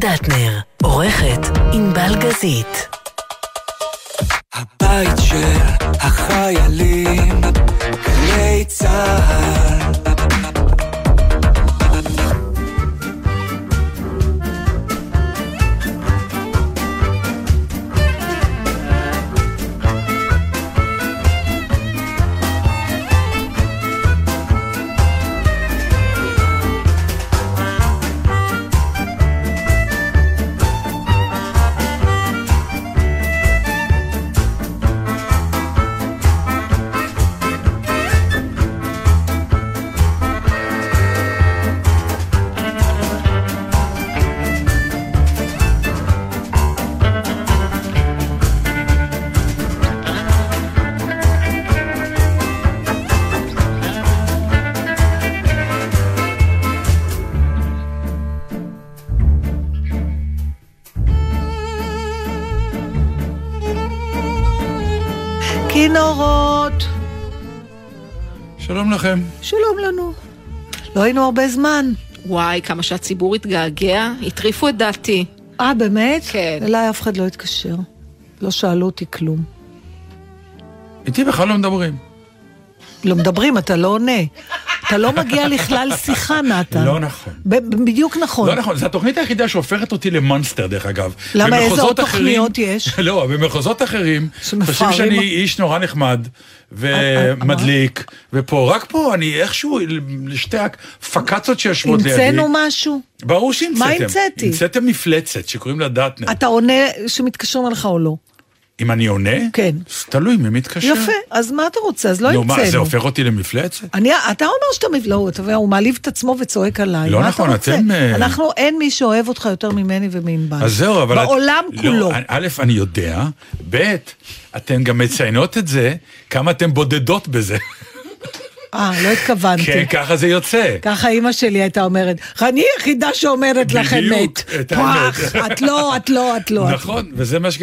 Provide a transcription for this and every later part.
דטנר, עורכת ענבל גזית. הבית של החיילים, היינו הרבה זמן. וואי, כמה שהציבור התגעגע, הטריפו את דעתי. אה, באמת? כן. אליי אף אחד לא התקשר. לא שאלו אותי כלום. איתי בכלל לא מדברים. לא מדברים, אתה לא עונה. אתה לא מגיע לכלל שיחה, נתן. לא נכון. בדיוק נכון. לא נכון, זו התוכנית היחידה שהופכת אותי למונסטר, דרך אגב. למה, איזה עוד תוכניות יש? לא, במחוזות אחרים, חושבים שאני איש נורא נחמד, ומדליק, ופה, רק פה, אני איכשהו, לשתי הפקצות שיושבות לידי. המצאנו משהו? ברור שהמצאתם. מה המצאתי? המצאתם מפלצת שקוראים לה דטנר. אתה עונה שמתקשרים אליך או לא? אם אני עונה? כן. תלוי מי מתקשר. יפה, אז מה אתה רוצה? אז לא נו, מה, זה המצאנו. הופך אותי למפלצת? אני, אתה אומר שאתה מב... לא, אתה יודע, הוא מעליב את עצמו וצועק עליי. לא נכון? אתם, אה, אנחנו, אין מי שאוהב אותך יותר ממני ומענבל. אז זהו, אבל... את- בעולם כולו. לא, א', אני יודע, ב', אתן גם מציינות את זה, כמה אתן בודדות בזה. אה, לא התכוונתי. כן, ככה זה יוצא. ככה אימא שלי הייתה אומרת, אני היחידה שאומרת לך אמת. פח, את לא, את לא, את לא. נכון, וזה מה ש...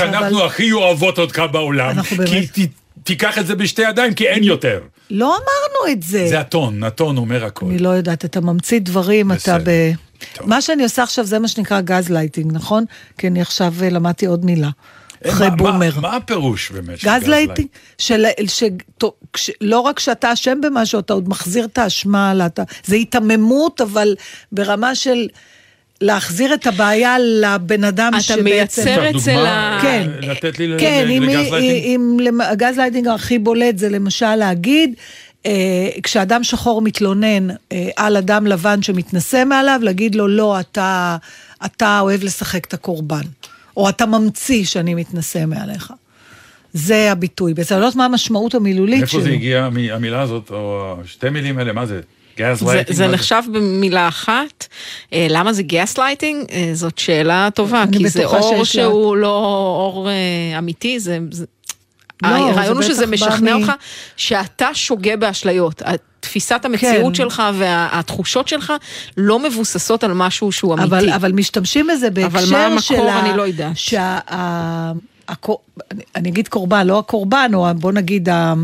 אנחנו הכי אוהבות אותך בעולם. אנחנו באמת- תיקח את זה בשתי ידיים, כי אין יותר. לא אמרנו את זה. זה הטון, הטון אומר הכל. אני לא יודעת, אתה ממציא דברים, אתה. ב... טוב. מה שאני עושה עכשיו זה מה שנקרא גז לייטינג, נכון? כי אני עכשיו אה, למדתי עוד מילה. אחרי אה, מה- boomer. מה- מה הפירוש באמת? של גז לייטינג, של, של, כש- לא רק שאתה אשם במשהו, אתה עוד מחזיר את האשמה, עליו, אתה, זה היתממות, אבל ברמה של להחזיר את הבעיה לבן אדם אתה שבעצם... מייצר אפשר אצל? ה... כן. לתת לי כן, אם, לגז אם, lighting? אם למ- הגז לייטינג הכי בולט זה למשל להגיד, אה, כשאדם שחור מתלונן אה, על אדם לבן שמתנשא מעליו, להגיד לו, לא, אתה, אתה אוהב לשחק את הקורבן, או אתה ממציא שאני מתנשא מעליך. זה הביטוי. בעצם אני לא יודעת מה המשמעות המילולית שלו. מאיפה זה הגיע, מ- המילה הזאת, או שתי מילים האלה, מה זה? זה, נחשב במילה אחת. אה, למה זה גס לייטינג? זאת שאלה טובה, כי זה אור שהוא לא אור אה, אמיתי, זה... לא, הרעיון הוא שזה משכנע אותך שאתה שוגה באשליות. תפיסת המציאות כן. שלך והתחושות שלך לא מבוססות על משהו שהוא אמיתי. אבל, אבל משתמשים בזה בהקשר אבל מה המקור, של ה- אני לא יודעת. שה... ה... הקור... אני, אני אגיד קורבן, לא הקורבן, או ה- בוא נגיד ה...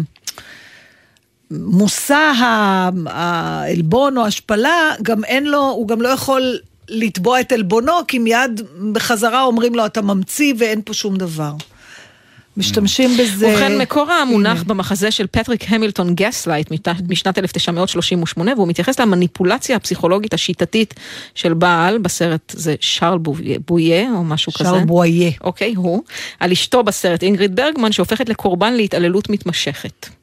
מושא ה- העלבון או השפלה, גם אין לו, הוא גם לא יכול לתבוע את עלבונו, כי מיד בחזרה אומרים לו, אתה ממציא ואין פה שום דבר. משתמשים בזה... ובכן, מקור המונח. במחזה של פטריק המילטון Gaslight משנת 1938, והוא מתייחס למניפולציה הפסיכולוגית השיטתית של בעל, בסרט זה שרל בויה- בויה או משהו כזה. שרל בויה. אוקיי, הוא, על אשתו בסרט אינגריד ברגמן, שהופכת לקורבן להתעללות מתמשכת.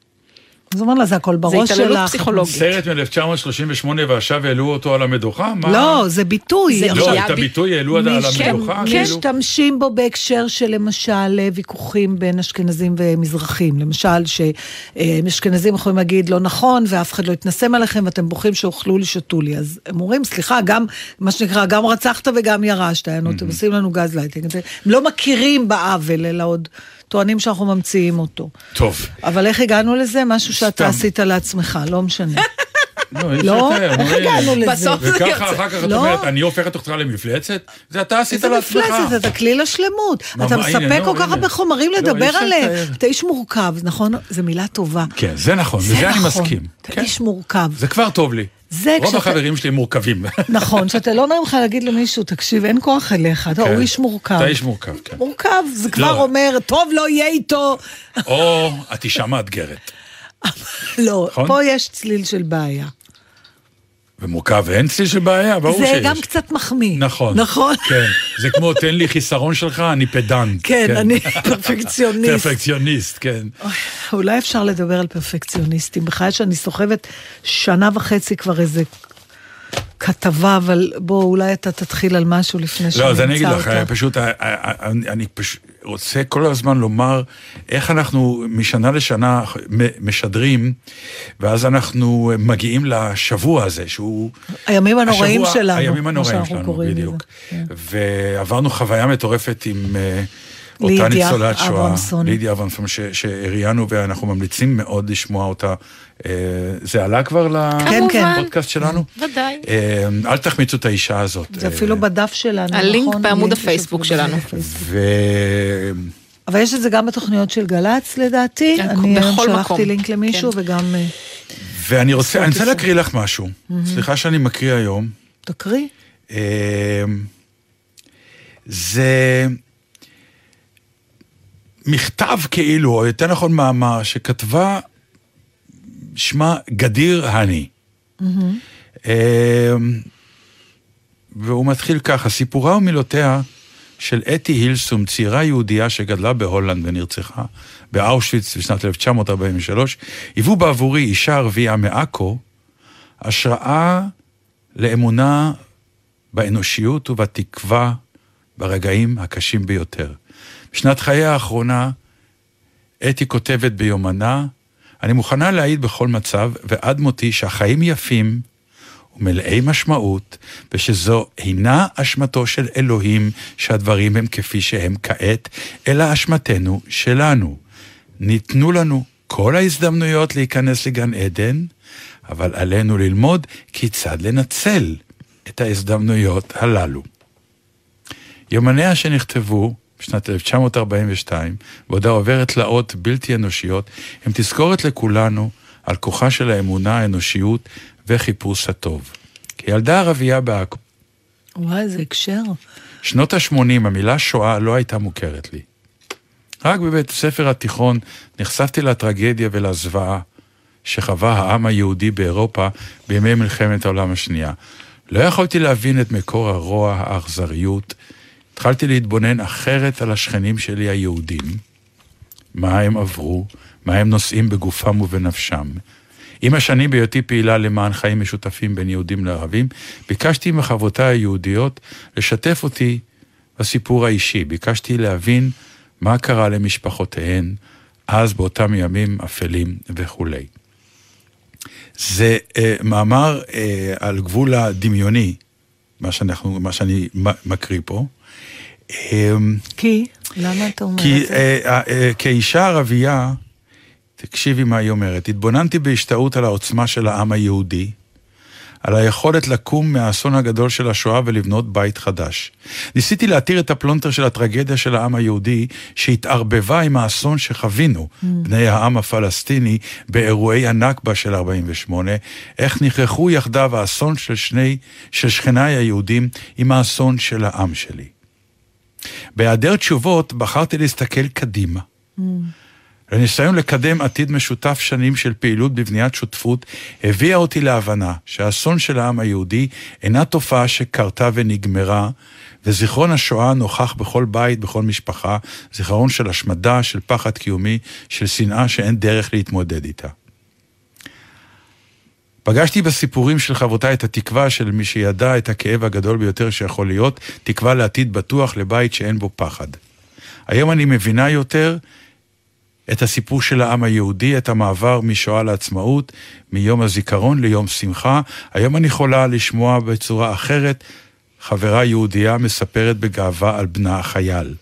אז הוא אומר לה, זה הכל בראש שלך. התעללות פסיכולוגית. סרט מ-1938 ועכשיו העלו אותו על המדוכה? מה? לא, זה ביטוי. זה לא, את בי- הביטוי העלו על המדוכה? כן, כאילו? משתמשים בו בהקשר של למשל ויכוחים בין אשכנזים ומזרחים. למשל, שאשכנזים יכולים להגיד לא נכון, ואף אחד לא מתנשא עליכם, ואתם בוכים שאכלו לי, שתו לי. אז הם אומרים, סליחה, גם, מה שנקרא, גם רצחת וגם ירשת, אתם עושים לנו גז לייטינג. הם לא מכירים בעוול, אלא עוד טוענים שאנחנו ממציאים אותו. טוב. אבל איך הגענו לזה? משהו שאתה. עשית לעצמך, לא משנה. לא, לא? איך נו, הגענו לזה? בסוף זה וככה. אחר כך את לא. אומרת, אני הופכת אותך למפלצת? זה אתה עשית איזה לעצמך. מפלצת, אתה כליל השלמות. אתה מספק נו, כל כך. הרבה חומרים לא, לדבר עליהם. אתה איש מורכב, נכון? זו מילה טובה. כן, זה נכון, זה בזה אני נכון. מסכים. אתה כן. איש מורכב. זה כבר טוב לי. זה רוב החברים שלי מורכבים. נכון, שאתה לא נעים לך להגיד למישהו, תקשיב, אין כוח אליך, אתה כן. הוא איש מורכב. אתה איש מורכב, כן. מורכב, זה כבר לא. אומר, טוב, לא יהיה איתו. או את אישה מאתגרת. לא, נכון? פה יש צליל של בעיה. ומורכב ואין צליל של בעיה, ברור שיש. זה גם קצת מחמיא. נכון. נכון? כן. זה כמו, תן לי חיסרון שלך, אני פדנט. כן, אני פרפקציוניסט. פרפקציוניסט, כן. אולי אפשר לדבר על פרפקציוניסטים. בחיי שאני סוחבת שנה וחצי כבר איזה כתבה, אבל בוא, אולי אתה תתחיל על משהו לפני שאני לא, אז אני אגיד לך, אותה. פשוט, אה, אה, אני אני פשוט רוצה כל הזמן לומר איך אנחנו משנה לשנה משדרים, ואז אנחנו מגיעים לשבוע הזה, שהוא... הימים הנוראים השבוע- שלנו, הימים הנוראים שלנו, בדיוק. כן. ועברנו חוויה מטורפת עם אה, אותה לידיה ניצולת שואה, אברמסון. לידיה אברמסון, ש- שהראיינו, ואנחנו ממליצים מאוד לשמוע אותה. אה, זה עלה כבר כן, כן. לפודקאסט שלנו? ודאי. אה, אל תחמיצו את האישה הזאת. זה אה, אפילו בדף שלנו, נכון? בעמוד הלינק שלנו. בעמוד הפייסבוק. ו... אבל יש את זה גם בתוכניות של גל"צ לדעתי. כן, אני שלחתי. לינק למישהו כן. וגם... אה, ואני רוצה, אני רוצה. להקריא לך משהו. סליחה שאני מקריא היום. תקריא. אה, זה מכתב כאילו, או יותר נכון מאמר, שכתבה, שמה גדיר הני. אה, והוא מתחיל ככה, סיפורה ומילותיה של אתי הילסום, צעירה יהודייה שגדלה בהולנד ונרצחה באושוויץ בשנת 1943, היוו בעבורי אישה ערבייה מעכו, השראה לאמונה באנושיות ובתקווה ברגעים הקשים ביותר. בשנת חייה האחרונה, אתי כותבת ביומנה, אני מוכנה להעיד בכל מצב ועד מותי שהחיים יפים ומלאי משמעות, ושזו אינה אשמתו של אלוהים שהדברים הם כפי שהם כעת, אלא אשמתנו שלנו. ניתנו לנו כל ההזדמנויות להיכנס לגן עדן, אבל עלינו ללמוד כיצד לנצל את ההזדמנויות הללו. יומניה שנכתבו בשנת 1942, בעודה עוברת תלאות בלתי אנושיות, הם תזכורת לכולנו על כוחה של האמונה, האנושיות וחיפוש הטוב. כילדה ערבייה בעכו, וואי, איזה הקשר. שנות ה-80, המילה שואה לא הייתה מוכרת לי. רק בבית הספר התיכון נחשפתי לטרגדיה ולזוועה שחווה העם היהודי באירופה בימי מלחמת העולם השנייה. לא יכולתי להבין את מקור הרוע, האכזריות. התחלתי להתבונן אחרת על השכנים שלי היהודים, מה הם עברו, מה הם נושאים בגופם ובנפשם. עם השנים בהיותי פעילה למען חיים משותפים בין יהודים לערבים, ביקשתי מחברותיי היהודיות לשתף אותי בסיפור האישי. ביקשתי להבין מה קרה למשפחותיהן אז באותם ימים אפלים וכולי. זה אה, מאמר אה, על גבול הדמיוני, מה, שאנחנו, מה שאני מקריא פה. אה, כי? למה אתה אומר כי את זה? אה, אה, אה, כאישה ערבייה, תקשיבי מה היא אומרת, התבוננתי בהשתאות על העוצמה של העם היהודי, על היכולת לקום מהאסון הגדול של השואה ולבנות בית חדש. ניסיתי להתיר את הפלונטר של הטרגדיה של העם היהודי, שהתערבבה עם האסון שחווינו, בני העם הפלסטיני, באירועי הנכבה של 48, איך נכרחו יחדיו האסון של שני, של שכניי היהודים עם האסון של העם שלי. בהיעדר תשובות בחרתי להסתכל קדימה. הניסיון לקדם עתיד משותף שנים של פעילות בבניית שותפות הביאה אותי להבנה שהאסון של העם היהודי אינה תופעה שקרתה ונגמרה, וזיכרון השואה נוכח בכל בית, בכל משפחה, זיכרון של השמדה, של פחד קיומי, של שנאה שאין דרך להתמודד איתה. פגשתי בסיפורים של חברותיי את התקווה של מי שידע את הכאב הגדול ביותר שיכול להיות, תקווה לעתיד בטוח לבית שאין בו פחד. היום אני מבינה יותר את הסיפור של העם היהודי, את המעבר משואה לעצמאות, מיום הזיכרון ליום שמחה. היום אני יכולה לשמוע בצורה אחרת חברה יהודייה מספרת בגאווה על בנה החייל.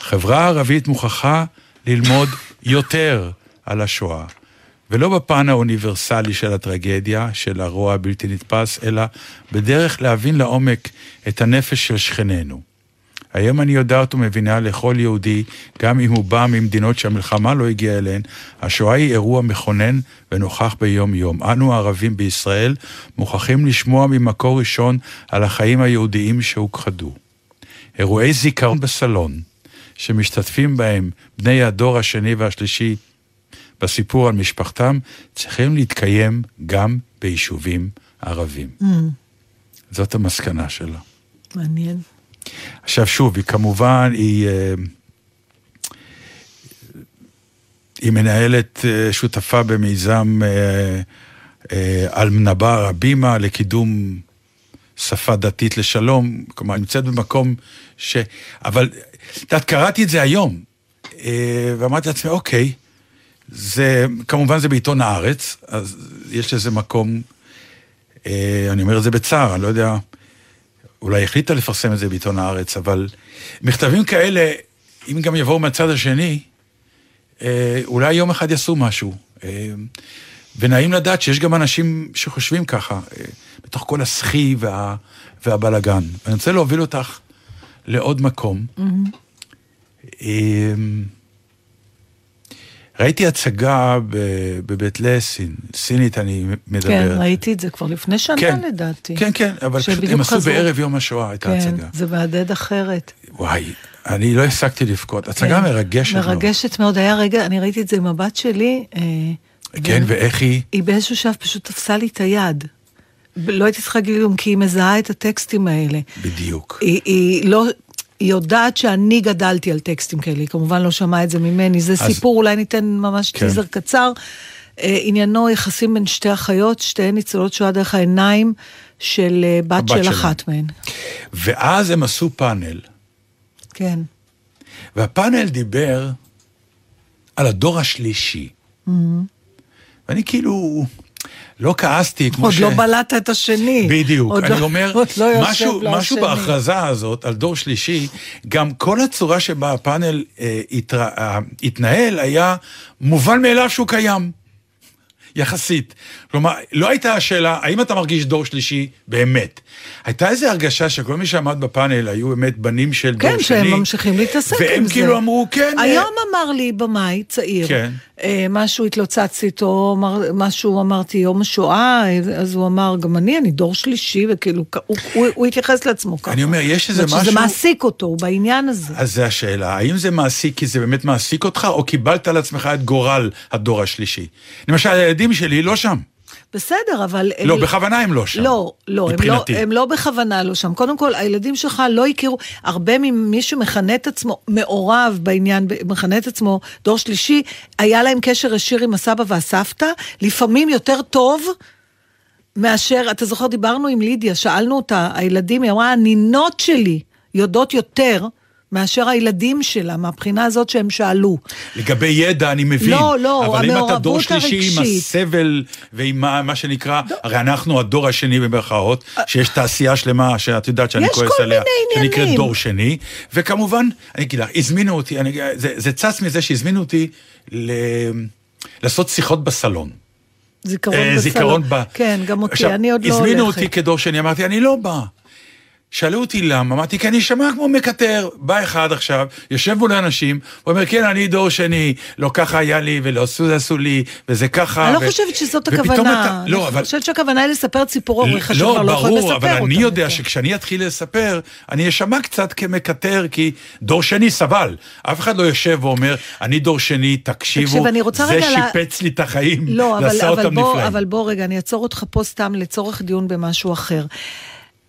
החברה הערבית מוכרחה ללמוד יותר על השואה, ולא בפן האוניברסלי של הטרגדיה, של הרוע הבלתי נתפס, אלא בדרך להבין לעומק את הנפש של שכנינו. היום אני יודעת ומבינה לכל יהודי, גם אם הוא בא ממדינות שהמלחמה לא הגיעה אליהן, השואה היא אירוע מכונן ונוכח ביום-יום. אנו הערבים בישראל מוכרחים לשמוע ממקור ראשון על החיים היהודיים שהוכחדו. אירועי זיכרון בסלון, שמשתתפים בהם בני הדור השני והשלישי בסיפור על משפחתם, צריכים להתקיים גם ביישובים ערבים. Mm, זאת המסקנה שלה. מעניין. עכשיו שוב, היא כמובן, היא, אה, היא מנהלת אה, שותפה במיזם אה, על-מנבר הבימה לקידום שפה דתית לשלום, כלומר, היא נמצאת במקום ש... אבל, את יודעת, קראתי את זה היום, ואמרתי לעצמי, אוקיי, זה, כמובן זה בעיתון הארץ, אז יש לזה מקום, אה, אני אומר את זה בצער, אני לא יודע, אולי החליטה לפרסם את זה בעיתון הארץ, אבל מכתבים כאלה, אם גם יבואו מהצד השני, אה, אולי יום אחד יעשו משהו. אה, ונעים לדעת שיש גם אנשים שחושבים ככה, אה, בתוך כל הסחי וה, והבלגן. אני רוצה להוביל אותך לעוד מקום. אה, ראיתי הצגה בבית לסין, סינית אני מדבר. כן, ראיתי את זה כבר לפני שנה כן, לדעתי. כן, כן, אבל פשוט הם עשו. בערב יום השואה את כן, ההצגה. זה מהדהד אחרת. וואי, אני לא הפסקתי לבכות. הצגה כן. מרגשת מאוד. מרגשת מאוד. היה רגע, אני ראיתי את זה עם הבת שלי. אה, כן, ו- ואיך היא... היא באיזשהו שלב פשוט תפסה לי את היד. לא הייתי צריכה להגיד כלום, כי היא מזהה את הטקסטים האלה. בדיוק. היא, היא לא... היא יודעת שאני גדלתי על טקסטים כאלה, היא כמובן לא שמעה את זה ממני. זה אז- סיפור, אולי ניתן ממש כן. טיזר קצר. אה, עניינו יחסים בין שתי אחיות, שתיהן ניצולות שואה דרך העיניים של אה, בת של שלהם. אחת מהן. ואז הם עשו פאנל, כן. והפאנל דיבר על הדור השלישי. Mm-hmm. ואני כאילו לא כעסתי, כמו עוד ש... לא בלעת את השני. בדיוק, עוד אני לא- אומר, עוד לא משהו, משהו. בהכרזה הזאת על דור שלישי, גם כל הצורה שבה הפאנל אה, התרא, אה, התנהל היה מובן מאליו שהוא קיים. יחסית. כלומר, לא הייתה השאלה, האם אתה מרגיש דור שלישי באמת? הייתה איזו הרגשה שכל מי שעמד בפאנל היו באמת בנים של דור כן, שני. שהם ממשיכים להתעסק עם זה. והם כאילו אמרו, כן. אה, היום אמר לי במאי צעיר, כן. אה, משהו התלוצצתי איתו, אמר- משהו אמרתי יום השואה, אה, אז הוא אמר, גם אני, אני דור שלישי, וכאילו, הוא- הוא- הוא התייחס לעצמו ככה. אני אומר, יש איזה אומרת שזה משהו- מעסיק אותו, הוא בעניין הזה. אז זה השאלה, האם זה מעסיק כי זה באמת מעסיק אותך, או קיבלת על עצמך את גורל הדור השלישי? למשל, הילדים שלי לא שם. בסדר, אבל... לא, הם- בכוונה הם לא שם. לא, לא, הם לא, מבחינתי. הם לא בכוונה לא שם. קודם כל, הילדים שלך לא הכירו, הרבה ממי שמכנה את עצמו מעורב בעניין, מכנה את עצמו דור שלישי, היה להם קשר ישיר עם הסבא והסבתא, לפעמים יותר טוב. מאשר, אתה זוכר, דיברנו עם לידיה, שאלנו אותה, הילדים, היא אמרה, הנינות שלי יודעות יותר מאשר הילדים שלה, מהבחינה הזאת שהם שאלו. לגבי ידע אני מבין. לא, לא, אבל אם אתה המעורבות דור שלישי עם הרגשית. לא. הסבל ועם מה, מה שנקרא, הרי אנחנו הדור השני במרכאות, שיש תעשייה שלמה שאת יודעת שאני יש כועס כל עליה, שנקראת. דור שני, וכמובן, אני אגיד לך, הזמינו אותי, אני, זה, זה צץ מזה שהזמינו אותי ל, לעשות שיחות בסלון. זיכרון אה, בסלון. זיכרון ב... כן, גם אותי, עכשיו, אני עוד לא הולכת. הזמינו אותי כדור שני, אמרתי, אני לא בא. שאלו אותי למה, אמרתי, כי אני אשמע כמו מקטר. בא אחד עכשיו, יושב מול אנשים, הוא אומר, כן, אני דור שני, לא ככה היה לי, ולא עשו זה עשו לי, וזה ככה. אני לא ו- חושבת שזאת הכוונה. אתה- לא, אבל... אני חושבת שהכוונה היא לספר את סיפור אורך שכבר לא, לא יכולים לספר ברור, אותם. אבל אני יודע יותר. שכשאני אתחיל לספר, אני אשמע קצת כמקטר, כי דור שני סבל. אף אחד לא יושב ואומר, אני דור שני, תקשיבו, תקשיב, זה רגע לה- שיפץ לי את החיים, לא, אבל, אבל, בוא. אבל בוא רגע, אני אעצור אותך פה סתם לצורך דיון במשהו אחר.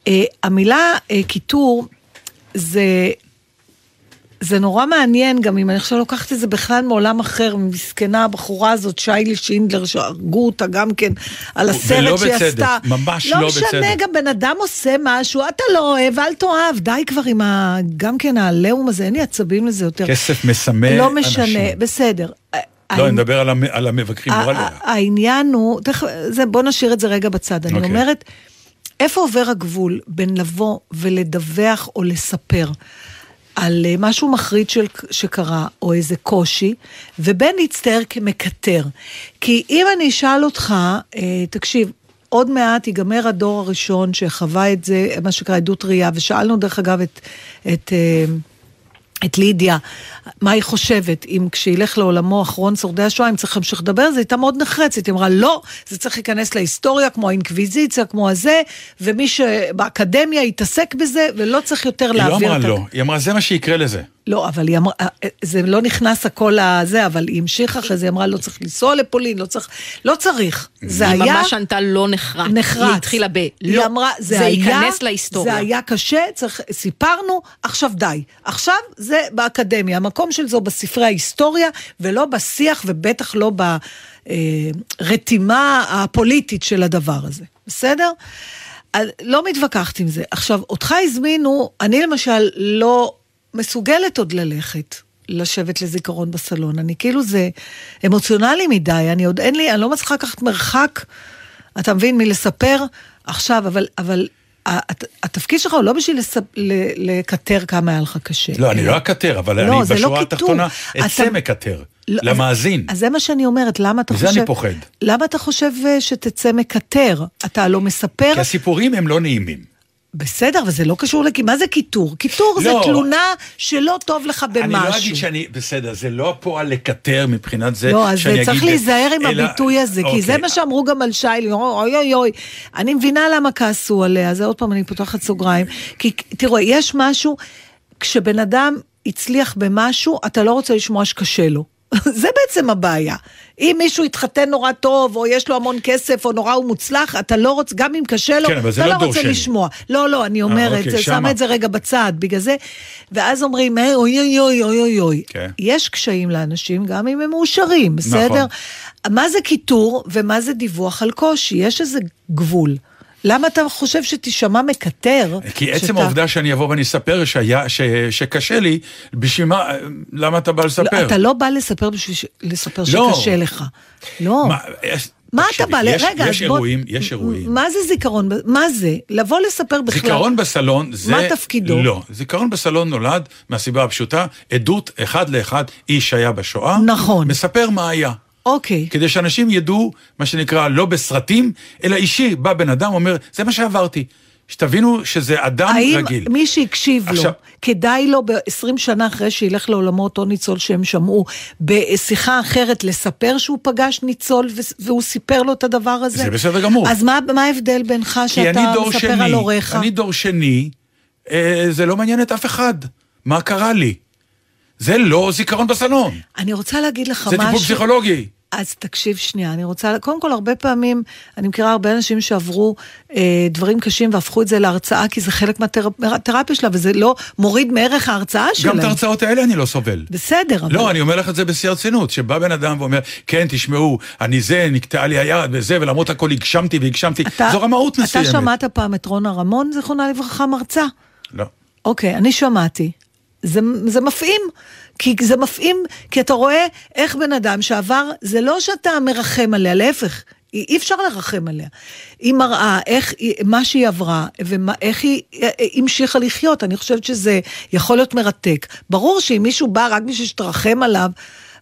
Uh, המילה uh, קיטור זה... זה נורא מעניין, גם אם אני עכשיו לוקחת את זה בכלל מעולם אחר, מסכנה הבחורה הזאת, שיילי שינדלר, שהרגו אותה גם כן על הסרט ולא שהיא בצדק, עשתה. ממש לא לא משנה, בצדק. גם בן אדם עושה משהו, אתה לא אוהב, אל תאהב, די כבר עם ה... גם כן העליהום הזה, אין לי עצבים לזה יותר. כסף מסמא לא משנה, אנשים. בסדר. לא, אני מדבר על המ- על המבקרים, לא העניין הוא, בוא נשאיר את זה רגע בצד. אני אוקיי. אומרת, איפה עובר הגבול בין לבוא ולדווח או לספר על אה, משהו מחריד של, שקרה, או איזה קושי, ובין להצטער כמקטר? כי אם אני אשאל אותך, אה, תקשיב, עוד מעט ייגמר הדור הראשון שחווה את זה, מה שנקרא עדות ראייה, ושאלנו דרך אגב את, את, אה, את לידיה, מה היא חושבת, אם כשילך לעולמו אחרון שורדי השואה, אם צריך להמשיך לדבר על זה, היא הייתה מאוד נחרצת, היא אמרה, לא, זה צריך להיכנס להיסטוריה, כמו האינקוויזיציה, כמו הזה, ומי שבאקדמיה יתעסק בזה, ולא צריך יותר היא לא להעביר אמרה את ה... לא, היא אמרה זה מה שיקרה לזה. לא, אבל היא אמרה, זה לא נכנס הכל הזה, אבל היא המשיכה אחרי זה, היא אמרה, לא צריך לנסוע לפולין, לא צריך, לא צריך. זה היא היה... ממש ענתה לא נחרץ. נחרץ. היא התחילה ב... היא לא, אמרה, זה, זה היה, ייכנס להיסטוריה. זה היה קשה, צריך, סיפרנו, עכשיו די. עכשיו זה באקדמיה, המקום של זה הוא בספרי ההיסטוריה, ולא בשיח, ובטח לא ברתימה הפוליטית של הדבר הזה. בסדר? לא מתווכחת עם זה. עכשיו, אותך הזמינו, אני למשל לא מסוגלת עוד ללכת. לשבת לזיכרון בסלון. אני כאילו זה אמוציונלי מדי, אני עוד אין לי, אני לא מצליחה לקחת מרחק, אתה מבין, מלספר עכשיו, אבל, אבל התפקיד שלך הוא לא בשביל לספ... לקטר כמה היה לך קשה. לא, אני לא אקטר, אבל לא, אני לא בשורה קיטור. התחתונה אתה- אצא מקטר. לא, למאזין. אז, אז זה מה שאני אומרת, למה אתה מזה חושב... אני פוחד. למה אתה חושב אה, שתצא מקטר? אתה לא מספר? כי הסיפורים הם לא נעימים. בסדר, אבל זה לא קשור לכי... מה זה קיטור? קיטור זה לא. תלונה שלא טוב לך במשהו. אני לא אגיד שאני, בסדר, זה לא הפועל לקטר מבחינת זה לא, אז צריך. להיזהר עם אלא- הביטוי הזה, כי זה אוקיי. מה שאמרו גם על שיילי, אוי אוי אוי. אני מבינה למה כעסו עליה, זה עוד פעם, אני פותחת סוגריים. כי תראו, יש משהו, כשבן אדם הצליח במשהו, אתה לא רוצה לשמוע שקשה לו. זה בעצם הבעיה. אם מישהו התחתן נורא טוב, או יש לו המון כסף, או נורא הוא מוצלח, אתה לא רוצה, גם אם קשה לו, כן, אתה לא לא רוצה שני. לשמוע. לא, לא, אני אומרת, אוקיי. שמה את זה רגע בצד, בגלל זה, ואז אומרים, "אה, אוי אוי אוי אוי אוי אוי. כן. יש קשיים לאנשים, גם אם הם מאושרים, בסדר? נכון. מה זה קיטור ומה זה דיווח על קושי? יש איזה גבול. למה אתה חושב שתישמע מקטר? כי עצם שאתה- העובדה שאני אבוא ואני אספר שהיה, ש, שקשה לי, בשביל מה, למה אתה בא לספר? לא, אתה לא בא לספר בשביל ש... לספר לא. שקשה לך. לא. מה, מה אתה בא? ל- יש, רגע, יש בוא- אירועים, יש אירועים. מה זה זיכרון? מה זה? לבוא לספר בכלל. זיכרון בסלון זה... מה תפקידו? לא, זיכרון בסלון נולד מהסיבה הפשוטה, עדות אחד לאחד, איש היה בשואה. נכון. מספר מה היה. אוקיי. כדי שאנשים ידעו, מה שנקרא, לא בסרטים, אלא אישי, בא בן אדם, אומר, זה מה שעברתי. שתבינו שזה אדם האם רגיל. מי שהקשיב לו, עכשיו- כדאי לו ב-20 שנה אחרי שילך לעולמו אותו ניצול שהם שמעו, בשיחה אחרת לספר שהוא פגש ניצול והוא סיפר לו את הדבר הזה? זה בסדר גמור. אז מה, מה ההבדל בינך כי שאתה מספר שני, על הוריך? אני דור שני, אה, זה לא מעניין את אף אחד. מה קרה לי? זה לא זיכרון בסלון, אני רוצה להגיד לך זה משהו. טיפול פסיכולוגי. אז תקשיב שנייה, אני רוצה, קודם כל הרבה פעמים, אני מכירה הרבה אנשים שעברו אה, דברים קשים והפכו את זה להרצאה, כי זה חלק מהתרפיה שלה, וזה לא מוריד מערך ההרצאה שלהם. גם את ההרצאות האלה אני לא סובל. בסדר, אבל... לא, אני אומר לך את זה בשיא הרצינות, שבא בן אדם ואומר, כן, תשמעו, אני זה, נקטעה לי היד וזה, ולמרות הכל הגשמתי והגשמתי, אתה- זו רמאות מסוימת. אתה שמעת פעם את רונה רמון, זיכרונה לברכה, מרצה? לא. אוקיי, אני שמעתי. זה, זה מפעים, כי זה מפעים, כי אתה רואה איך בן אדם שעבר, זה לא שאתה מרחם עליה, להפך, אי אי אפשר לרחם עליה. היא מראה איך, מה שהיא עברה, ואיך היא אה, אה, המשיכה לחיות, אני חושבת שזה יכול להיות מרתק. ברור שאם מישהו בא רק בשביל שתרחם עליו,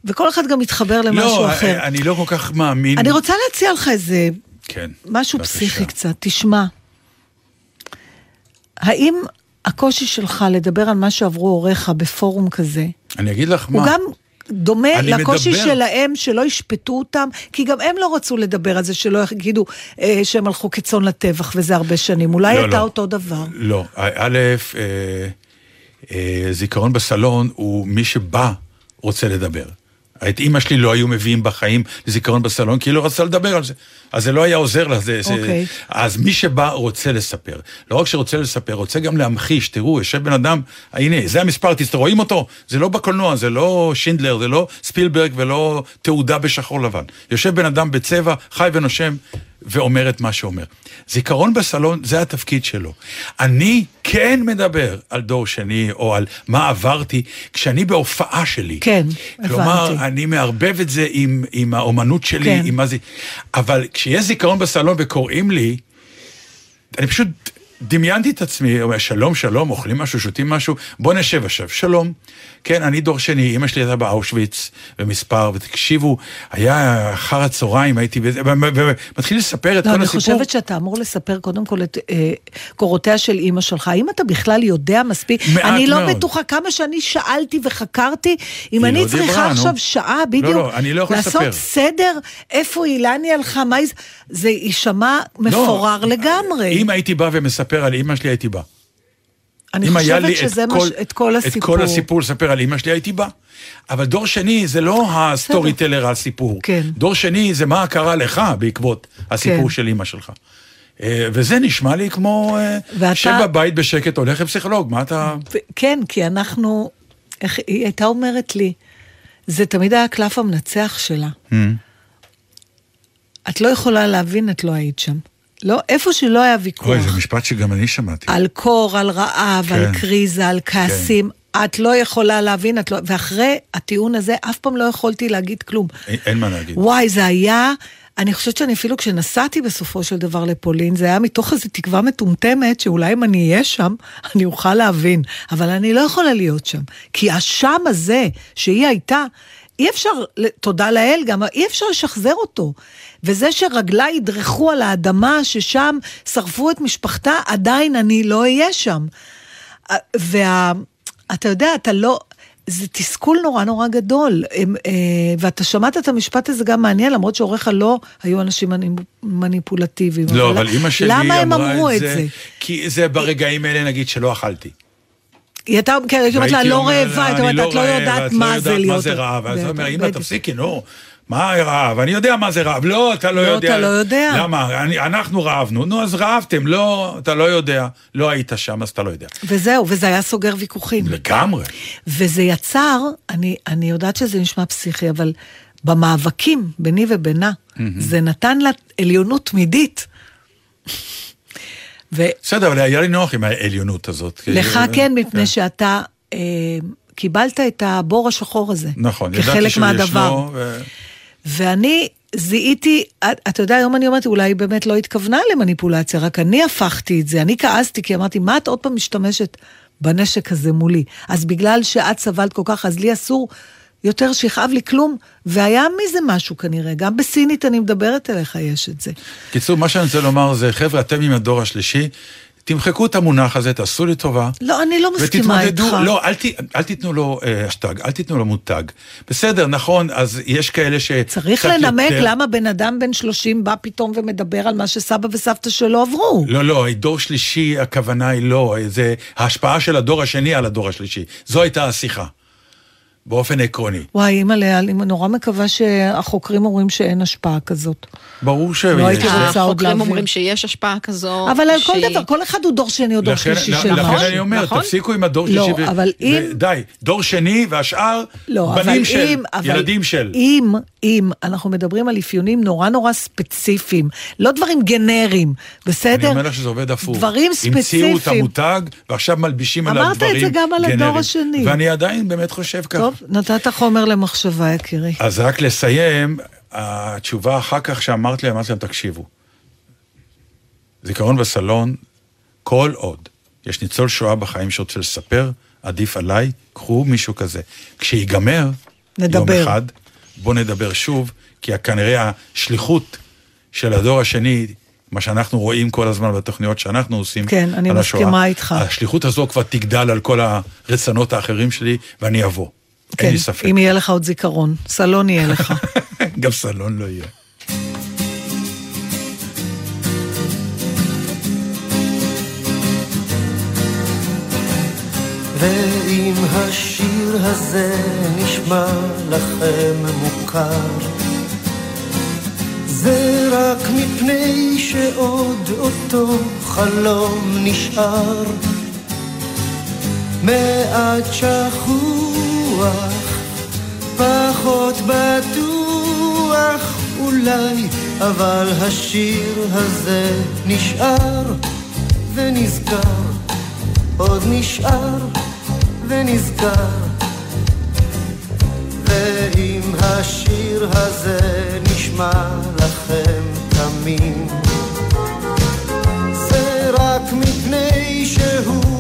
וכל אחד גם מתחבר למשהו לא, אחר. אני לא כל כך מאמין. אני רוצה להציע לך איזה כן. משהו בבקשה. פסיכי קצת, תשמע. האם הקושי שלך לדבר על מה שעברו הוריך בפורום כזה, אני אגיד לך מה. הוא גם דומה לקושי מדבר. שלהם שלא ישפטו אותם, כי גם הם לא רצו לדבר על זה, שלא יגידו אה, שהם הלכו כצאן לטבח וזה הרבה שנים. אולי לא, אתה לא. אותו דבר. לא, א', אה, אה, זיכרון בסלון הוא מי שבא רוצה לדבר. את אימא שלי לא היו מביאים בחיים לזיכרון בסלון, כי היא לא רצתה לדבר על זה. אז זה לא היה עוזר לה. זה, זה... אוקיי. אז מי שבא רוצה לספר. לא רק שרוצה לספר, רוצה גם להמחיש. תראו, יושב בן אדם, הנה, זה המספר, אתם רואים אותו? זה לא בקולנוע, זה לא שינדלר, זה לא ספילברג ולא תעודה בשחור לבן. יושב בן אדם בצבע, חי ונושם, ואומר את מה שאומר. זיכרון בסלון, זה התפקיד שלו. אני כן מדבר על דור שני, או על מה עברתי, כשאני בהופעה שלי. כן, כלומר, הבנתי. אני מערבב את זה עם, עם האומנות שלי, כן. עם מה זה... אבל כשיש זיכרון בסלון וקוראים לי, אני פשוט דמיינתי את עצמי, אומר, שלום, שלום, אוכלים משהו, שותים משהו, בוא נשב עכשיו, שלום. כן, אני דור שני, אמא שלי הייתה באושוויץ במספר, ותקשיבו, היה אחר הצהריים, הייתי, ומתחיל לספר את לא, כל אני הסיפור. חושבת שאתה אמור לספר קודם כל את אה, קורותיה של אימא שלך. האם אתה בכלל יודע מספיק? מעט אני לא מאוד. בטוחה כמה שאני שאלתי וחקרתי, אם אני לא צריכה דיברה, נו. עכשיו שעה בדיוק, לא, אני לא יכול לעשות לספר. סדר, איפה היא הלכה, מה. זה יישמע מפורר לגמרי. לא, אם הייתי בא ומספר על אימא שלי, הייתי בא. אני חושבת שזה את כל, ש- את כל את הסיפור. כל הסיפור לספר על אימא שלי, הייתי בא. אבל דור שני זה לא ה storyteller על סיפור. כן. דור שני זה מה קרה לך בעקבות הסיפור כן. של אימא שלך. אה, וזה נשמע לי כמו, אה, ואתה- שב בבית בשקט, הולך לפסיכולוג, מה אתה... כן, כי אנחנו, איך, היא הייתה אומרת לי, זה תמיד היה הקלף המנצח שלה. Hmm. את לא יכולה להבין, את לא היית שם. לא, איפה שלא היה ויכוח. אוי, זה משפט שגם אני שמעתי. על קור, על רעב, כן. על קריזה, על כעסים. את לא יכולה להבין, את לא... ואחרי הטיעון הזה, אף פעם לא יכולתי להגיד כלום. אין- אין מה להגיד. וואי, זה היה... אני חושבת שאני אפילו כשנסעתי בסופו של דבר לפולין, זה היה מתוך איזו תקווה מטומטמת, שאולי אם אני אהיה שם, אני אוכל להבין. אבל אני לא יכולה להיות שם. כי השם הזה שהיא הייתה, אי אפשר, תודה לאל גם, אי אפשר לשחזר אותו. וזה שרגליי ידרכו על האדמה, ששם שרפו את משפחתה, עדיין אני לא אהיה שם. וה... אתה יודע, אתה לא... זה תסכול נורא נורא גדול, אה, ואתה שמעת את המשפט הזה גם מעניין, למרות שהוריך לא היו אנשים מניפ- מניפולטיביים. לא, אבל אימא שלי למה הם אמרה אמרו את זה, כי זה ברגעים האלה, נגיד, שלא אכלתי. היא הייתה, כן, הייתי אומרת לה, והייתי לא אומר רעבה, הייתי אומרת, את לא יודעת מה זה להיות... מה זה רעב. אז היא אומרת, אמא. תפסיקי, נו. מה רעב? אני יודע מה זה רעב. לא, אתה לא לא, יודע. אתה לא יודע. למה? אני- אנחנו רעבנו. נו, אז רעבתם. לא, אתה לא יודע. לא היית שם, אז אתה לא יודע. וזהו, וזה היה סוגר ויכוחים. לגמרי. וזה יצר, אני, אני יודעת שזה נשמע פסיכי, אבל במאבקים ביני ובינה, זה נתן לה עליונות תמידית. ולך בסדר, אבל היה לי נוח עם העליונות הזאת. כי- כן, מפני שאתה אה, קיבלת את הבור השחור הזה. נכון, ידעתי שהוא מהדבר. ישנו, ו- ואני זיהיתי, את- אתה יודע, היום אני אומרת, אולי באמת לא התכוונה למניפולציה, רק אני הפכתי את זה. אני כעסתי, כי אמרתי, מה את עוד פעם משתמשת בנשק הזה מולי? אז בגלל שאת סבלת כל כך, אז לי אסור יותר שיכאב לי כלום, והיה מזה משהו כנראה. גם בסינית אני מדברת אליך, יש את זה. קיצור, מה שאני רוצה לומר זה, חבר'ה, אתם עם הדור השלישי, תמחקו את המונח הזה, תעשו לי טובה. לא, אני לא מסכימה איתך. ותתמודדו, לא, אל, ת, אל תיתנו לו אה, אשטג, אל תיתנו לו מותג. בסדר, נכון, אז יש כאלה ש... צריך לנמק יותר- למה בן אדם בן 30 בא פתאום ומדבר על מה שסבא וסבתא שלו עברו. לא, לא, דור שלישי, הכוונה היא לא, זה ההשפעה של הדור השני על הדור השלישי. זו הייתה השיחה, באופן עקרוני. וואי, אימא'לה, אני נורא מקווה שהחוקרים אומרים שאין השפעה כזאת. ברור ש... לא הייתי רוצה עוד החוקרים להבין. אומרים שיש השפעה כזו. אבל על כל דבר, כל אחד הוא דור שני או דור שלישי לכן שלו. לכן אני אומר, נכון. תפסיקו עם הדור לא, שלישי. ו- אבל אם- די, דור שני והשאר לא, בנים של, ילדים של. אם, אם אנחנו מדברים על אפיונים נורא נורא ספציפיים, לא דברים גנריים, בסדר? אני אומר לך שזה עובד הפוך. דברים המציאו את ספציפיים. המותג, ועכשיו מלבישים עליו אמרת את דברים זה גם על הדור גנריים. השני. ואני עדיין באמת חושב ככה. טוב, נתת חומר למחשבה, יקירי. אז רק לסיים, התשובה אחר כך שאמרת לי, אמרתי להם, תקשיבו. זיכרון בסלון, כל עוד יש ניצול שואה בחיים שרוצה לספר, עדיף עליי, קחו מישהו כזה. כשיגמר, נדבר. יום אחד, בואו נדבר שוב, כי כנראה השליחות של הדור השני, מה שאנחנו רואים כל הזמן בתוכניות שאנחנו עושים כן, אני השואה, מסכימה איתך. השליחות הזו כבר תגדל על כל הרצונות האחרים שלי, ואני אבוא. אין כן, לי ספק. אם יהיה לך עוד זיכרון. סלון יהיה לך. גם סלון לא יהיה. ואם השיר הזה נשמע לכם מוכר, זה רק מפני שעוד אותו חלום נשאר. מעט שכוח, פחות בטוח אולי, אבל השיר הזה נשאר ונזכר, עוד נשאר ונזכר. ואם השיר הזה נשמע לכם תמים, זה רק מפני שהוא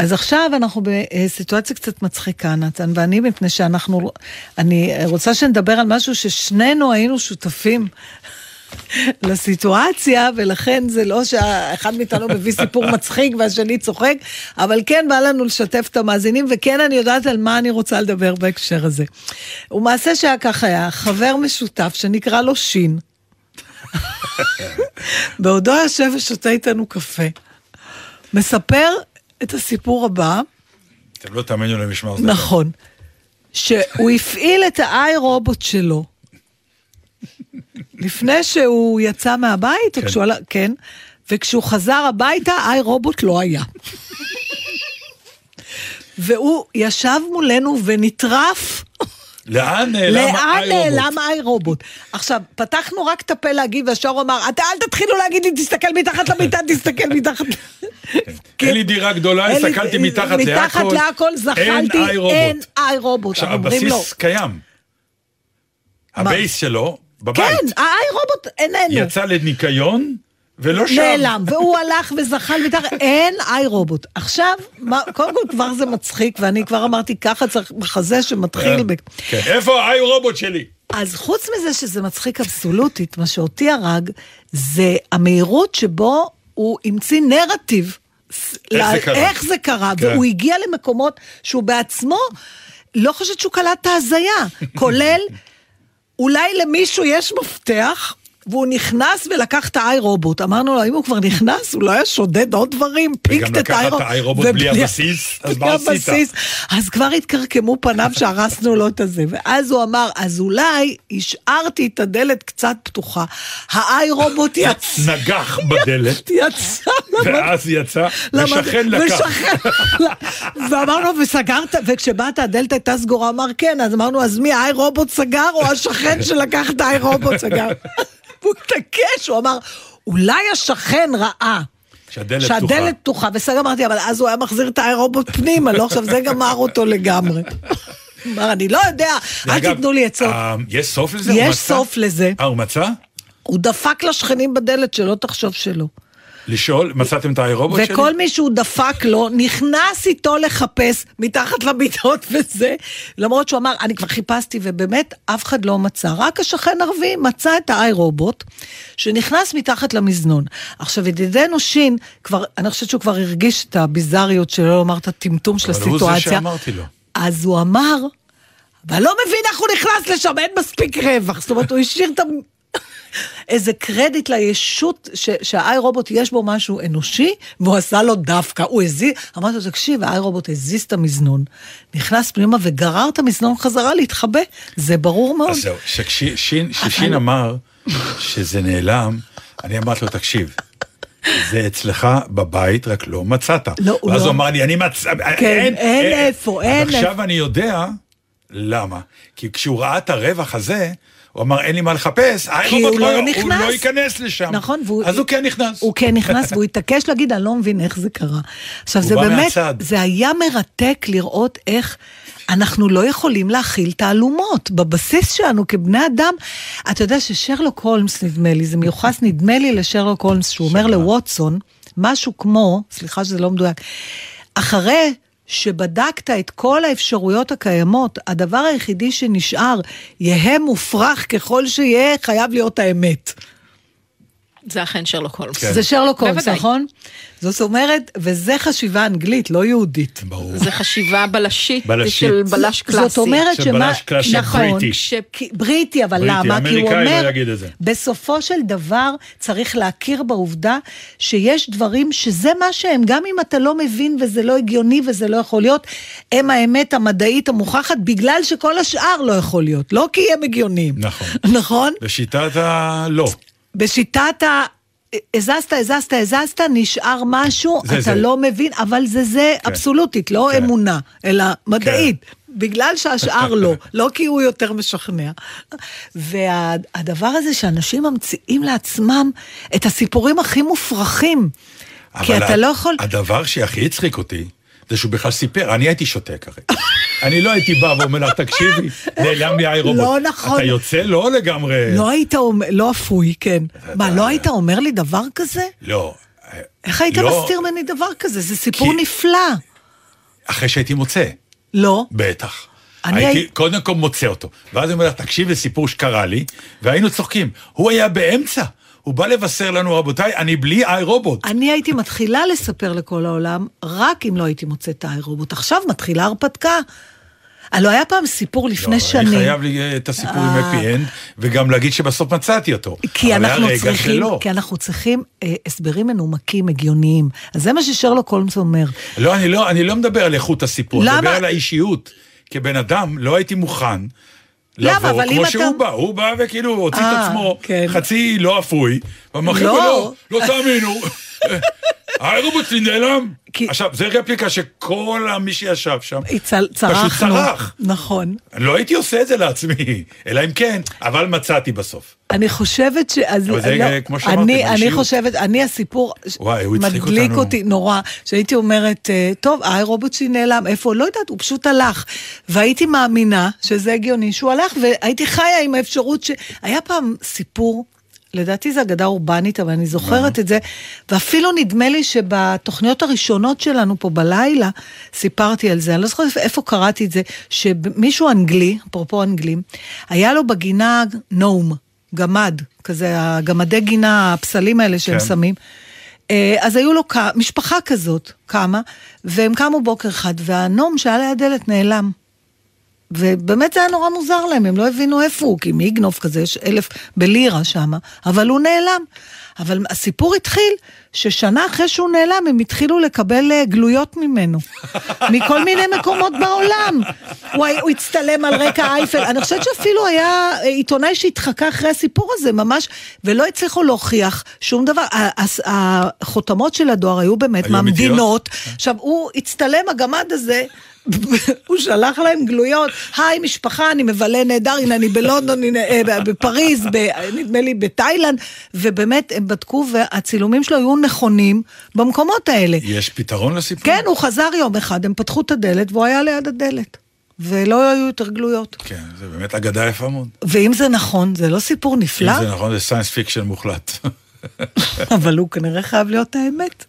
אז עכשיו אנחנו בסיטואציה קצת מצחיקה, נתן, ואני, מפני שאנחנו, אני רוצה שנדבר על משהו ששנינו היינו שותפים. לסיטואציה, ולכן זה לא שאחד מאיתנו מביא סיפור מצחיק והשני צוחק, אבל כן בא לנו לשתף את המאזינים, וכן אני יודעת על מה אני רוצה לדבר בהקשר הזה. הוא מעשה שהיה כך היה, חבר משותף שנקרא לו שין. בעודו יושב ושותה איתנו קפה, מספר את הסיפור הבא, אתם לא תאמינו למשמר זמן. נכון, שהוא הפעיל את האיי רובוט שלו. לפני שהוא יצא מהבית, כן. כשהוא עלה, כן, וכשהוא חזר הביתה, איי רובוט לא היה. והוא ישב מולנו ונטרף, לאן נעלם איי רובוט. עכשיו, פתחנו רק את הפה להגיב, והשאר הוא אמר, אתה אל תתחילו להגיד לי, תסתכל מתחת למיטה, תסתכל מתחת... אין לי דירה גדולה, הסתכלתי מתחת להכל. מתחת להכל זחלתי, אין איי רובוט. עכשיו, הבסיס קיים. ה base שלו, בבית. כן, ה i Robot איננו. יצא לניקיון, ולא שם. נעלם, והוא הלך וזחל מתחת, אין iRobot. עכשיו, מה, קודם כל כבר זה מצחיק, ואני כבר אמרתי, ככה צריך מחזה שמתחיל ב... כן. איפה ה iRobot שלי? אז חוץ מזה שזה מצחיק אבסולוטית, מה שאותי הרג, זה המהירות שבו הוא המציא נרטיב. איך זה קרה? איך זה קרה, כן. והוא הגיע למקומות שהוא בעצמו, לא חושבת שהוא קלט את ההזיה, כולל, אולי למישהו יש מפתח והוא נכנס ולקח את האי רובוט. אמרנו לו, אם הוא כבר נכנס, הוא לא היה שודד עוד דברים? פיקט את לקחת האי את האי רובוט בלי הבסיס, אז מה עשית? הבסיס. אז כבר התקרקמו פניו שהרסנו לו את הזה. ואז הוא אמר, אז אולי השארתי את הדלת קצת פתוחה. האי רובוט יצא. נגח בדלת, יצא ואז יצא, ושכן לקח. ושכן- ואמרנו, וסגרת, וכשבאת הדלת הייתה סגורה, אמר כן, אז אמרנו, אז מי, האי רובוט סגר, או השכן שלקח את האי רובוט סגר? והוא התעקש, הוא אמר, אולי השכן ראה. שהדלת פתוחה. שהדלת פתוחה, בסדר אמרתי, אבל אז הוא היה מחזיר את האי רובוט פנימה, לא עכשיו, זה גמר אותו לגמרי. אמר, אני לא יודע, אל תיתנו לי עצות. אה, יש סוף לזה? יש? סוף לזה. אה, הוא מצא? הוא דפק לשכנים בדלת, שלא תחשוב שלא. לשאול, מצאתם את האירובוט שלי? וכל מי שהוא דפק לו, נכנס איתו לחפש מתחת למיטות וזה, למרות שהוא אמר, אני כבר חיפשתי, ובאמת אף אחד לא מצא. רק השכן ערבי מצא את האי רובוט, שנכנס מתחת למזנון. עכשיו, ידידנו שין, כבר, אני חושבת שהוא כבר הרגיש את הביזריות שלו, לומר את הטמטום של אבל הוא הסיטואציה. זה שאמרתי לו. אז הוא אמר, ואני לא מבין איך הוא נכנס לשם, אין מספיק רווח. זאת אומרת, הוא השאיר את ה... איזה קרדיט לישות ש- שהאי רובוט יש בו משהו אנושי, והוא עשה לו דווקא. הוא הזיז, אמרתי לו, תקשיב, האי רובוט הזיז את המזנון, נכנס פנימה וגרר את המזנון חזרה להתחבא. זה ברור מאוד. אז זהו, ששין ששין אמר שזה נעלם, אני אמרתי לו, תקשיב, זה אצלך בבית, רק לא מצאת. לא, הוא ואז לא- הוא אמר לי, אני מצא, כן, אין איפה, אין אז עכשיו אני יודע למה. כי כשהוא ראה את הרווח הזה, הוא אמר, אין לי מה לחפש, האירובוט הוא לא הוא נכנס. לא ייכנס לשם. נכון, והוא- אז הוא כן נכנס. הוא כן נכנס, והוא התעקש להגיד, אני לא מבין איך זה קרה. עכשיו, הוא זה בא באמת, מהצד. זה היה מרתק לראות איך אנחנו לא יכולים להכיל תעלומות בבסיס שלנו כבני אדם. אתה יודע ששרלוק הולמס, נדמה לי, זה מיוחס, נדמה לי לשרלוק הולמס, שהוא אומר לווטסון, משהו כמו, סליחה שזה לא מדויק, אחרי שבדקת את כל האפשרויות הקיימות, הדבר היחידי שנשאר, יהא מופרך ככל שיהיה, חייב להיות האמת. זה אכן שרלוק הולמס. כן. זה שרלוק הולמס. נכון? זאת אומרת, וזה חשיבה אנגלית, לא יהודית. ברור. זה חשיבה בלשית, בלשית. של בלש קלאסי. זאת אומרת של שמה... בלש קלאסי נכון, בריטי. ש- בריטי, אבל בריטי, למה? כי הוא אומר, לא זה. בסופו של דבר צריך להכיר בעובדה שיש דברים שזה מה שהם, גם אם אתה לא מבין וזה לא הגיוני וזה לא יכול להיות, הם האמת המדעית המוכחת, בגלל שכל השאר לא יכול להיות, לא כי הם הגיוניים. נכון. נכון? בשיטת הלא. בשיטת ה... הזזת, הזזת, הזזת, נשאר משהו, זה אתה זה. לא מבין, אבל זה זה כן. אבסולוטית, לא כן. אמונה, אלא מדעית. בגלל שהשאר לא, לא כי הוא יותר משכנע. והדבר הזה שאנשים ממציאים לעצמם את הסיפורים הכי מופרכים. כי אתה לא יכול... הדבר שהכי הצחיק אותי, זה שהוא בכלל סיפר, אני הייתי שותק הרי. אני לא הייתי בא ואומר לך, תקשיבי, נעלם לי האי רובוט. לא נכון. אתה יוצא לא לגמרי... לא היית אומר, לא אפוי, כן. מה, לא היית אומר לי דבר כזה? לא. איך היית לא, מסתיר ממני דבר כזה? זה סיפור נפלא. אחרי שהייתי מוצא, לא. בטח. אני הייתי הי- קודם כל מוצא אותו. ואז אני אומר לך, תקשיב לסיפור שקרה לי, והיינו צוחקים. הוא היה באמצע. הוא בא לבשר לנו, רבותיי, אני בלי iRobot. אני הייתי מתחילה לספר לכל העולם, רק אם לא הייתי מוצאת את ה iRobot. עכשיו מתחילה הרפתקה. הלוא היה פעם סיפור לפני לא, שנים. אני חייב לי אה, את הסיפור עם אה. happy end, וגם להגיד שבסוף מצאתי אותו. כי אנחנו, צריכים, שלא. כי אנחנו צריכים אה, הסברים מנומקים, הגיוניים. אז זה מה ששרלוק הולמס אומר. לא, אני לא, אני לא מדבר על איכות הסיפור, אני למה? מדבר על האישיות. כבן אדם, לא הייתי מוכן למה? אבל אם כמו אתה- שהוא בא. הוא בא וכאילו הוציא את אה, עצמו כן. חצי לא אפוי, לא. לא, לא תאמינו. האירובוט שלי נעלם. כי- עכשיו, זה רפליקה שכל מי שישב שם, צרחנו. פשוט צרח. נכון. לא הייתי עושה את זה לעצמי, אלא אם כן, אבל מצאתי בסוף. אני חושבת ש... אז, אבל זה, לא, כמו שאמרתי, אני, אני. חושבת, אני הסיפור וואי, מדליק. אותי נורא, שהייתי אומרת, אה, טוב, האירובוט שלי נעלם, איפה? לא יודעת, הוא פשוט הלך. והייתי מאמינה שזה הגיוני שהוא הלך, והייתי חיה עם האפשרות ש... היה פעם סיפור, לדעתי זו אגדה אורבנית, אבל אני זוכרת את זה, ואפילו נדמה לי שבתוכניות הראשונות שלנו פה בלילה, סיפרתי על זה, אני לא זוכרת איפה קראתי את זה, שמישהו אנגלי, אפרופו אנגלים, היה לו בגינה נום, גמד, כזה, הגמדי גינה, הפסלים האלה שהם כן. שמים. אה, אז היו לו משפחה כזאת, כמה, והם קמו בוקר אחד, והנום שהיה ליד הדלת נעלם. ובאמת זה היה נורא מוזר להם, הם לא הבינו איפה הוא, כי מי יגנוב כזה, יש אלף בלירה שם, אבל הוא נעלם. אבל הסיפור התחיל ששנה אחרי שהוא נעלם, הם התחילו לקבל אה, גלויות ממנו. מכל מיני מקומות בעולם. הוא, היה- הוא הצטלם על רקע אייפל. אני חושבת שאפילו היה אה, עיתונאי שהתחקה אחרי הסיפור הזה, ממש, ולא הצליחו להוכיח שום דבר. החותמות של הדואר היו באמת היו מהמדינות. עכשיו, הוא הצטלם, הגמד הזה, הוא שלח להם גלויות, היי משפחה, אני מבלה נהדר, הנה אני בלונדון, הנה אה, בפריז, ב- נדמה לי בתאילנד, ובאמת הם בדקו והצילומים שלו היו נכונים במקומות האלה. יש פתרון לסיפור? כן, הוא חזר יום אחד, הם פתחו את הדלת והוא היה ליד הדלת. ולא היו יותר גלויות. כן, זה באמת אגדה יפה מאוד. ואם זה נכון, זה לא סיפור נפלא, אם זה נכון, זה science fiction מוחלט. אבל הוא כנראה חייב להיות האמת.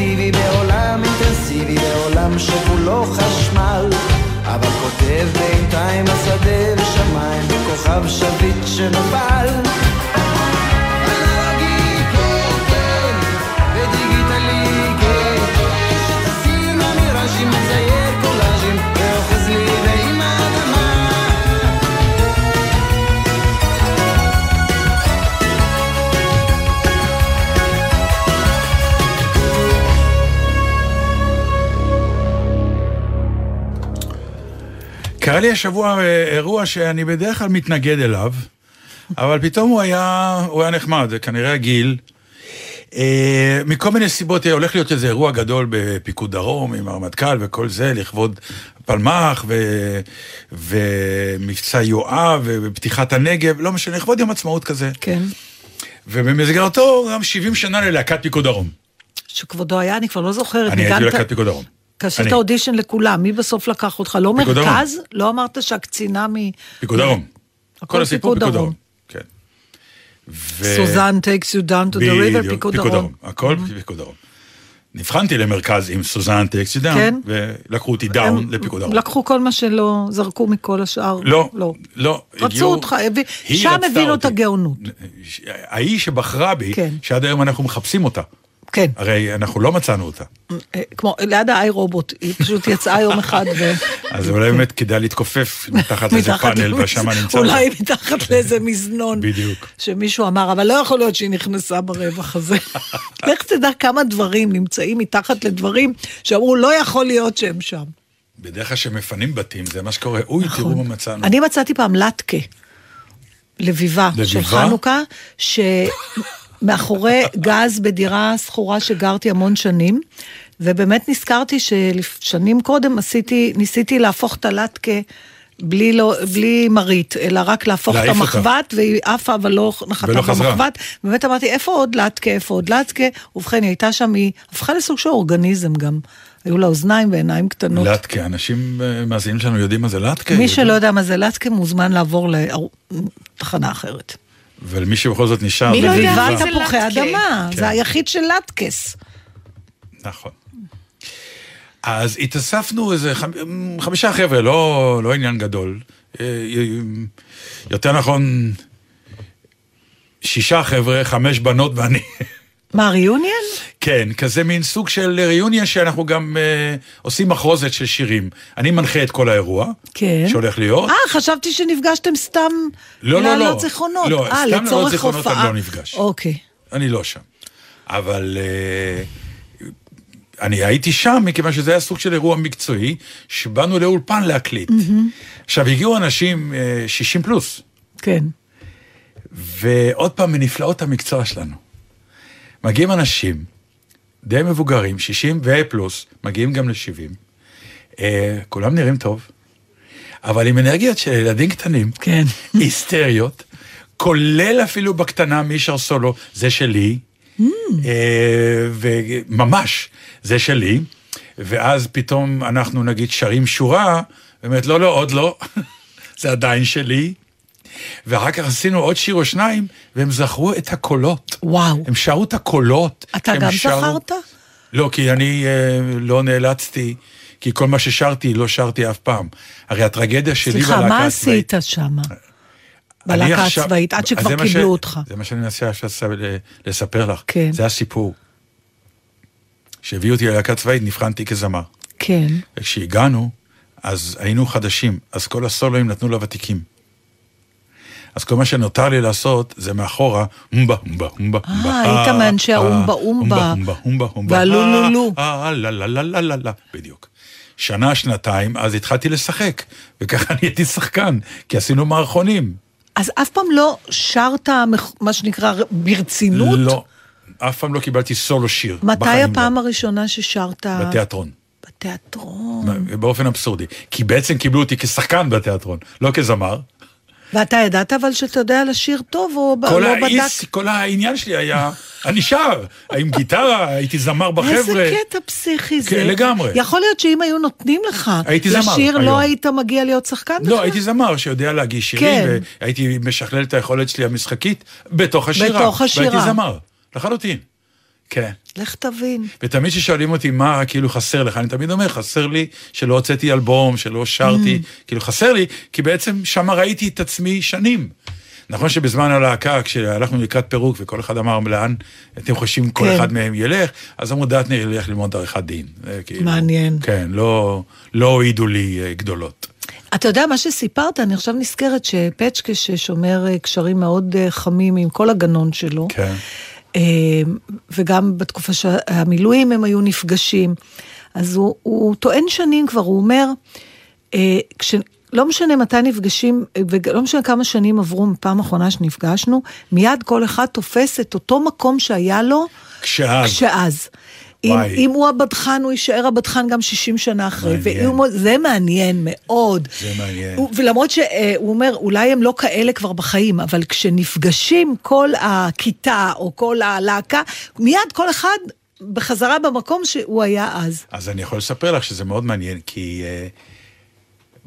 פרימיטיבי בעולם אינטנסיבי בעולם שכולו חשמל. אבל כותב בינתיים השדה ושמיים בכוכב שביט שנפל קרה לי השבוע אה, אירוע שאני בדרך כלל מתנגד אליו, אבל פתאום הוא היה, הוא היה נחמד, כנראה הגיל. אה, מכל מיני סיבות אה, הולך להיות איזה אירוע גדול בפיקוד דרום עם הרמטכ"ל וכל זה, לכבוד פלמ"ח ו, ומבצע יואב ופתיחת הנגב, לא משנה, לכבוד יום עצמאות כזה. כן. ובמסגרתו גם 70 שנה ללהקת פיקוד דרום. שכבודו היה, אני כבר לא זוכרת. אני הייתי בלהקת פיקוד דרום. עשית. אודישן לכולם, מי בסוף לקח אותך? לא. מרכז? לא אמרת שהקצינה מ... פיקוד דרום. הכל כל הסיפור פיקוד דרום. כן. סוזן takes you down to the river, בדיוק, פיקוד דרום. הכל פיקוד דרום. נבחנתי למרכז עם Suzanne takes down, כן. ולקחו אותי down לפיקוד דרום. לקחו כל מה שלא, זרקו מכל השאר. לא, לא. לא. רצו הגיעו- אותך, שם הבינו את. הגאונות. ההיא שבחרה בי, כן. שעד היום אנחנו מחפשים אותה. כן. הרי אנחנו לא מצאנו אותה. אה, כמו ליד האיי רובוט, היא פשוט יצאה יום אחד ו... אז אולי באמת כדאי להתכופף מתחת לאיזה מתחת פאנל, והשם נמצא. אולי מתחת לאיזה מזנון. בדיוק. שמישהו אמר, אבל לא יכול להיות שהיא נכנסה ברווח הזה. לך תדע כמה דברים נמצאים מתחת לדברים שאמרו, לא יכול להיות שהם שם. בדרך כלל כשמפנים בתים, זה מה שקורה. אוי, תראו מה מצאנו. נכון. אני מצאתי פעם לטקה, לביבה, של לביבה? חנוכה, שמאחורי גז בדירה שכורה שגרתי המון שנים, ובאמת נזכרתי ששנים קודם עשיתי, ניסיתי להפוך את הלטקה. בלי, לא, בלי מרית, אלא רק להפוך את. המחבת, והיא עפה אבל לא נחתה ולא. במחבת. באמת אמרתי, איפה עוד לטקה, איפה עוד לטקה? ובכן, היא הייתה שם, היא הפכה לסוג של אורגניזם גם. היו לה אוזניים ועיניים קטנות. לטקה, אנשים אה, מאזינים שלנו יודעים מה זה לטקה? מי יודעים? שלא יודע מה זה לטקה מוזמן לעבור לתחנה אחרת. ולמי שבכל זאת נשאר, מי לא יודע. מה זה תפוחי? אדמה, כן. זה היחיד של לטקס. נכון. אז התאספנו איזה חמ... חמישה חבר'ה, לא, לא עניין גדול. אה, יותר נכון, שישה חבר'ה, חמש בנות ואני. מה, ריוניון? כן, כזה מין סוג של ריוניון שאנחנו גם אה, עושים מחרוזת של שירים. אני מנחה את כל האירוע, כן. שהולך להיות. אה, חשבתי שנפגשתם סתם לא, לא, לא. זיכרונות. לא, אה, סתם לצורך זיכרונות הופעה. אני לא נפגש. אוקיי. אני לא שם. אבל אה, אני הייתי שם מכיוון שזה היה סוג של אירוע מקצועי, שבאנו לאולפן להקליט. עכשיו, הגיעו אנשים אה, 60 פלוס, כן. ועוד פעם, מנפלאות המקצוע שלנו. מגיעים אנשים די מבוגרים, 60 ופלוס, מגיעים גם ל-70. אה, כולם נראים טוב, אבל עם אנרגיות של ילדים קטנים. כן. היסטריות, כולל אפילו בקטנה מישר סולו, זה שלי, אה, וממש, זה שלי, ואז פתאום אנחנו נגיד שרים שורה, באמת, לא, לא, עוד לא, זה עדיין שלי. ואחר כך עשינו עוד שיר או שניים, והם זכרו את הקולות. וואו. הם שרו את הקולות. אתה גם שרו- זכרת? לא, כי אני אה, לא נאלצתי, כי כל מה ששרתי, לא שרתי אף פעם. הרי הטרגדיה שלי סליחה, בלהקה מה הצבאית- עשית שם? בלהקה הצבאית, עד שכבר זה מה ש- קיבלו אותך. זה מה שאני מנסה לספר לך. כן. זה הסיפור. כשהביאו אותי ללהקה צבאית, נבחנתי כזמר. כן. וכשהגענו, אז היינו חדשים, אז כל הסולואים נתנו לוותיקים. אז כל מה שנותר לי לעשות זה מאחורה, אומבה, אומבה, אומבה, אומבה. היית מאנשי אה, האומבה, אומבה. אומבה, אומבה, אומבה. והלולולו. אה, אה, לה, לה, לה, לה, לה, לה, בדיוק. שנה, שנתיים, אז התחלתי לשחק, וככה נהייתי שחקן, כי עשינו מערכונים. אז אף פעם לא שרת, מה שנקרא, ברצינות? לא, אף פעם לא קיבלתי סולו שיר. מתי בחיים הפעם לא. הראשונה ששרת? בתיאטרון. בתיאטרון. באופן אבסורדי. כי בעצם קיבלו אותי כשחקן בתיאטרון, לא כזמר. ואתה ידעת אבל שאתה יודע לשיר טוב, או כל, לא האיס, בדק? כל העניין שלי היה, אני שר, עם גיטרה, הייתי זמר בחבר'ה. איזה קטע פסיכי זה. כן, לגמרי. יכול להיות שאם היו נותנים לך לשיר, היום. לא היית מגיע להיות שחקן בכלל? לא, הייתי זמר שיודע להגיש שירים, כן. והייתי משכלל את היכולת שלי המשחקית בתוך השירה. בתוך השירה. והייתי זמר, לחלוטין. כן. לך תבין. ותמיד כששואלים אותי מה כאילו חסר לך, אני תמיד אומר, חסר לי שלא הוצאתי אלבום, שלא שרתי, Mm. כאילו חסר לי, כי בעצם שם ראיתי את עצמי שנים. נכון שבזמן הלהקה, כשהלכנו לקראת פירוק וכל אחד אמר לאן אתם חושבים כל כן. אחד מהם ילך, אז אמרו דטנר ילך ללמוד עריכת דין. זה כאילו- מעניין. כן, לא לא הועידו לי אה, גדולות. אתה יודע, מה שסיפרת, אני עכשיו נזכרת שפצ'קה, ששומר אה, קשרים מאוד אה, חמים עם כל הגנון שלו, כן. אה, וגם בתקופה שהמילואים הם היו נפגשים, אז הוא, הוא טוען שנים כבר, הוא אומר, אה, כש... לא משנה מתי נפגשים, אה, ולא משנה כמה שנים עברו מפעם האחרונה שנפגשנו, מיד כל אחד תופס את אותו מקום שהיה לו כשאז. כשאז. אם. אם הוא הבדחן, הוא יישאר הבדחן גם 60 שנה אחרי. מעניין. ואם הוא, זה מעניין מאוד. זה מעניין. הוא, ולמרות שהוא אומר, אולי הם לא כאלה כבר בחיים, אבל כשנפגשים כל הכיתה או כל הלהקה, מיד כל אחד בחזרה במקום שהוא היה אז. אז אני יכול לספר לך שזה מאוד מעניין, כי uh,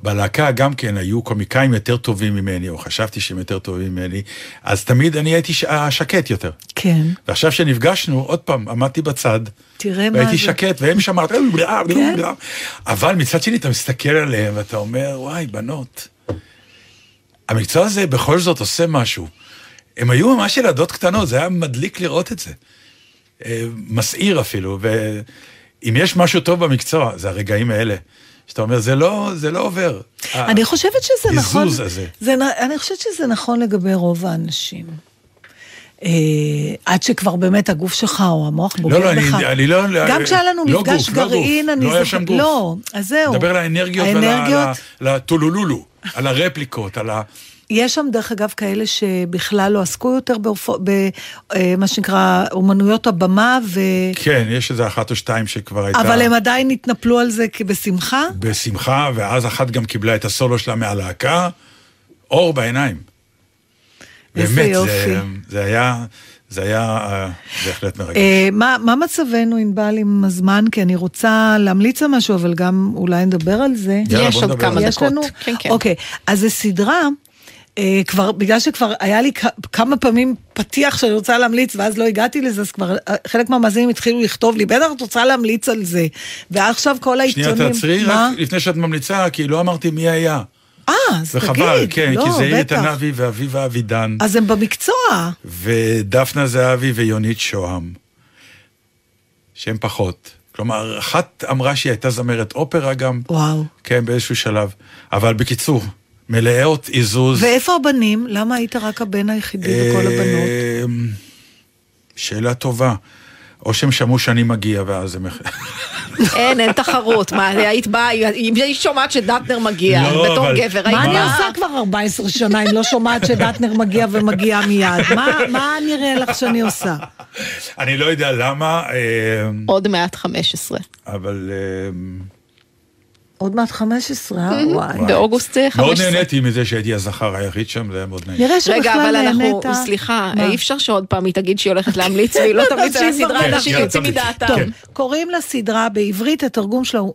בלהקה גם כן היו קומיקאים יותר טובים ממני, או חשבתי שהם יותר טובים ממני, אז תמיד אני הייתי השקט יותר. כן. ועכשיו שנפגשנו, עוד פעם, עמדתי בצד, תראה מה והייתי זה. שקט, והם שם, כן. אבל מצד שני אתה מסתכל עליהם ואתה אומר, וואי, בנות, המקצוע הזה בכל זאת עושה משהו. הם היו ממש ילדות קטנות, זה היה מדליק לראות את זה. אה, מסעיר אפילו, ואם יש משהו טוב במקצוע, זה הרגעים האלה. שאתה אומר, זה לא, זה לא עובר. אני חושבת שזה נכון. ההזוז הזה. זה, אני חושבת שזה נכון לגבי רוב האנשים. אה, עד שכבר באמת הגוף שלך או המוח בוגד לא, בך. אני- אני לא- גם כשהיה לנו לא מפגש גוף, לא גרעין, גוף. אני לא היה שם גוף. לא, אז זהו. מדבר על האנרגיות, ועל האנרגיות, ה- על הטולולולו, על הרפליקות, על ה... יש שם דרך אגב כאלה שבכלל לא עסקו יותר במה שנקרא אומנויות הבמה, ו... כן, יש איזה אחת או שתיים שכבר הייתה... אבל הם עדיין התנפלו על זה בשמחה. בשמחה, ואז אחת גם קיבלה את הסולו שלה מהלהקה, אור בעיניים. איזה באמת, יופי. זה, זה היה, זה היה אה, בהחלט מרגש. אה, מה, מה מצבנו, ענבל, עם הזמן? כי אני רוצה להמליץ על משהו, אבל גם אולי נדבר על זה. יאללה, יש עוד כמה זה. יש דקות. לנו? כן, כן. אוקיי, אז זו סדרה, אה, כבר, בגלל שכבר היה לי כמה פעמים פתיח שאני רוצה להמליץ, ואז לא הגעתי לזה, אז כבר אה, חלק מהמאזינים התחילו לכתוב לי, בטח את רוצה להמליץ על זה. ועכשיו כל העיתונים... שנייה, תעצרי, מה? רק לפני שאת ממליצה, כי לא אמרתי מי היה. אה, אז תגיד. וחבל, כן, לא, כי זה בטח. ענבי ואביבה אבידן, אז הם במקצוע. ודפנה זהבי ויונית שוהם, שהם פחות. כלומר, אחת אמרה שהיא הייתה זמרת אופרה גם, וואו. כן, באיזשהו שלב. אבל בקיצור, מלאות עיזוז. ואיפה הבנים? למה היית רק הבן היחידי בכל הבנות? אמ, שאלה טובה. או שהם שמעו שאני מגיע ואז הם... אין, אין תחרות. מה, היית באה, אם היא שומעת שדטנר מגיע, לא, בתור גבר, היית מה אני באה? עושה כבר 14 שנה אם לא שומעת שדטנר מגיע ומגיע מיד? מה- מה נראה לך שאני עושה? אני לא יודע למה, אמ, עוד מעט 15. אבל אמ, עוד מעט 15, אה? וואי. באוגוסט אה, 15. מאוד נהניתי מזה שהייתי הזכר היחיד שם, זה היה מאוד נעים. נראה רגע, אבל שבכלל אנחנו, נהנית. סליחה? אי אפשר שעוד פעם היא תגיד שהיא הולכת להמליץ והיא לא תמליץ על הסדרה, אנשים כן, יוצאים. מדעתם. כן. קוראים לסדרה בעברית, התרגום שלה הוא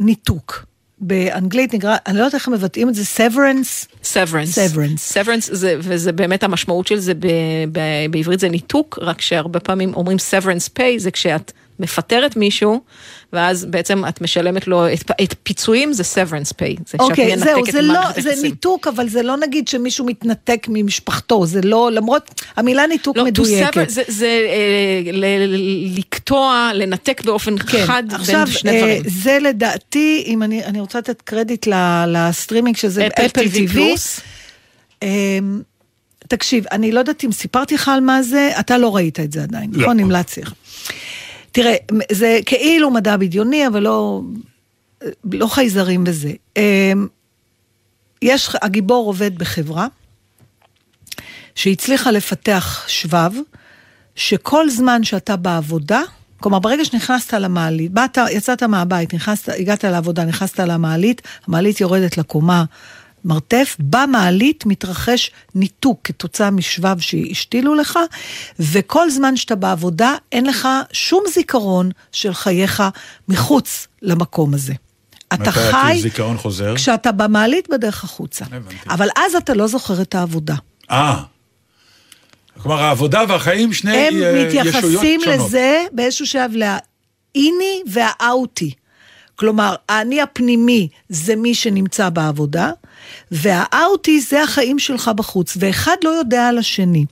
ניתוק. באנגלית נקרא, אני לא יודעת איך מבטאים את זה, severance. severance. severance. severance זה, וזה באמת המשמעות של זה ב, ב, בעברית זה ניתוק, רק שהרבה פעמים אומרים severance pay זה כשאת מפטרת מישהו, ואז בעצם את משלמת לו את, את פיצויים זה severance pay, זה אוקיי, שאת זהו, זה לא, זה יחסים. ניתוק, אבל זה לא נגיד שמישהו מתנתק ממשפחתו, זה לא, למרות, המילה ניתוק לא, to מדויקת. sever זה, זה אה, ל, לקטוע, לנתק באופן כן, חד עכשיו, בין שני אה, דברים. זה לדעתי, אם אני, אני רוצה לתת קרדיט ל- לסטרימינג שזה Apple TV TV. Plus. תקשיב, אני לא יודעת אם סיפרתי לך על מה זה, אתה לא ראית את זה עדיין, לא. נכון? המלצתי לך. תראה, זה כאילו מדע בדיוני, אבל לא, לא חייזרים בזה. אמ, יש, הגיבור עובד בחברה שהצליחה לפתח שבב, שכל זמן שאתה בעבודה, כלומר ברגע שנכנסת למעלית, באת, יצאת מהבית, נכנסת, הגעת לעבודה, נכנסת למעלית, המעלית יורדת לקומה מרתף, במעלית מתרחש ניתוק כתוצאה משבב שהשתילו לך, וכל זמן שאתה בעבודה, אין לך שום זיכרון של חייך מחוץ למקום הזה. אתה מתי חי חוזר? כשאתה במעלית בדרך החוצה. הבנתי. אבל אז אתה לא זוכר את העבודה. אה. כלומר, העבודה והחיים שני הם אה, ישויות מתייחסים שונות. לזה באיזשהו שלב לאיני והאוטי. כלומר, האני הפנימי זה מי שנמצא בעבודה, והאוטי זה החיים שלך בחוץ, ואחד לא יודע על השני.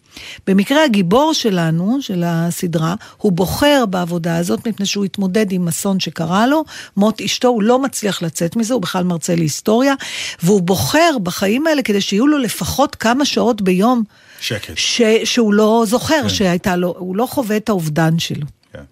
במקרה הגיבור שלנו, של הסדרה, הוא בוחר בעבודה הזאת מפני שהוא התמודד עם אסון שקרה לו, מות אשתו, הוא לא מצליח לצאת מזה, הוא בכלל מרצה להיסטוריה, והוא בוחר בחיים האלה כדי שיהיו לו לפחות כמה שעות ביום. שקט. ש, שהוא לא זוכר כן. שהייתה לו, הוא לא חווה את האובדן שלו. כן.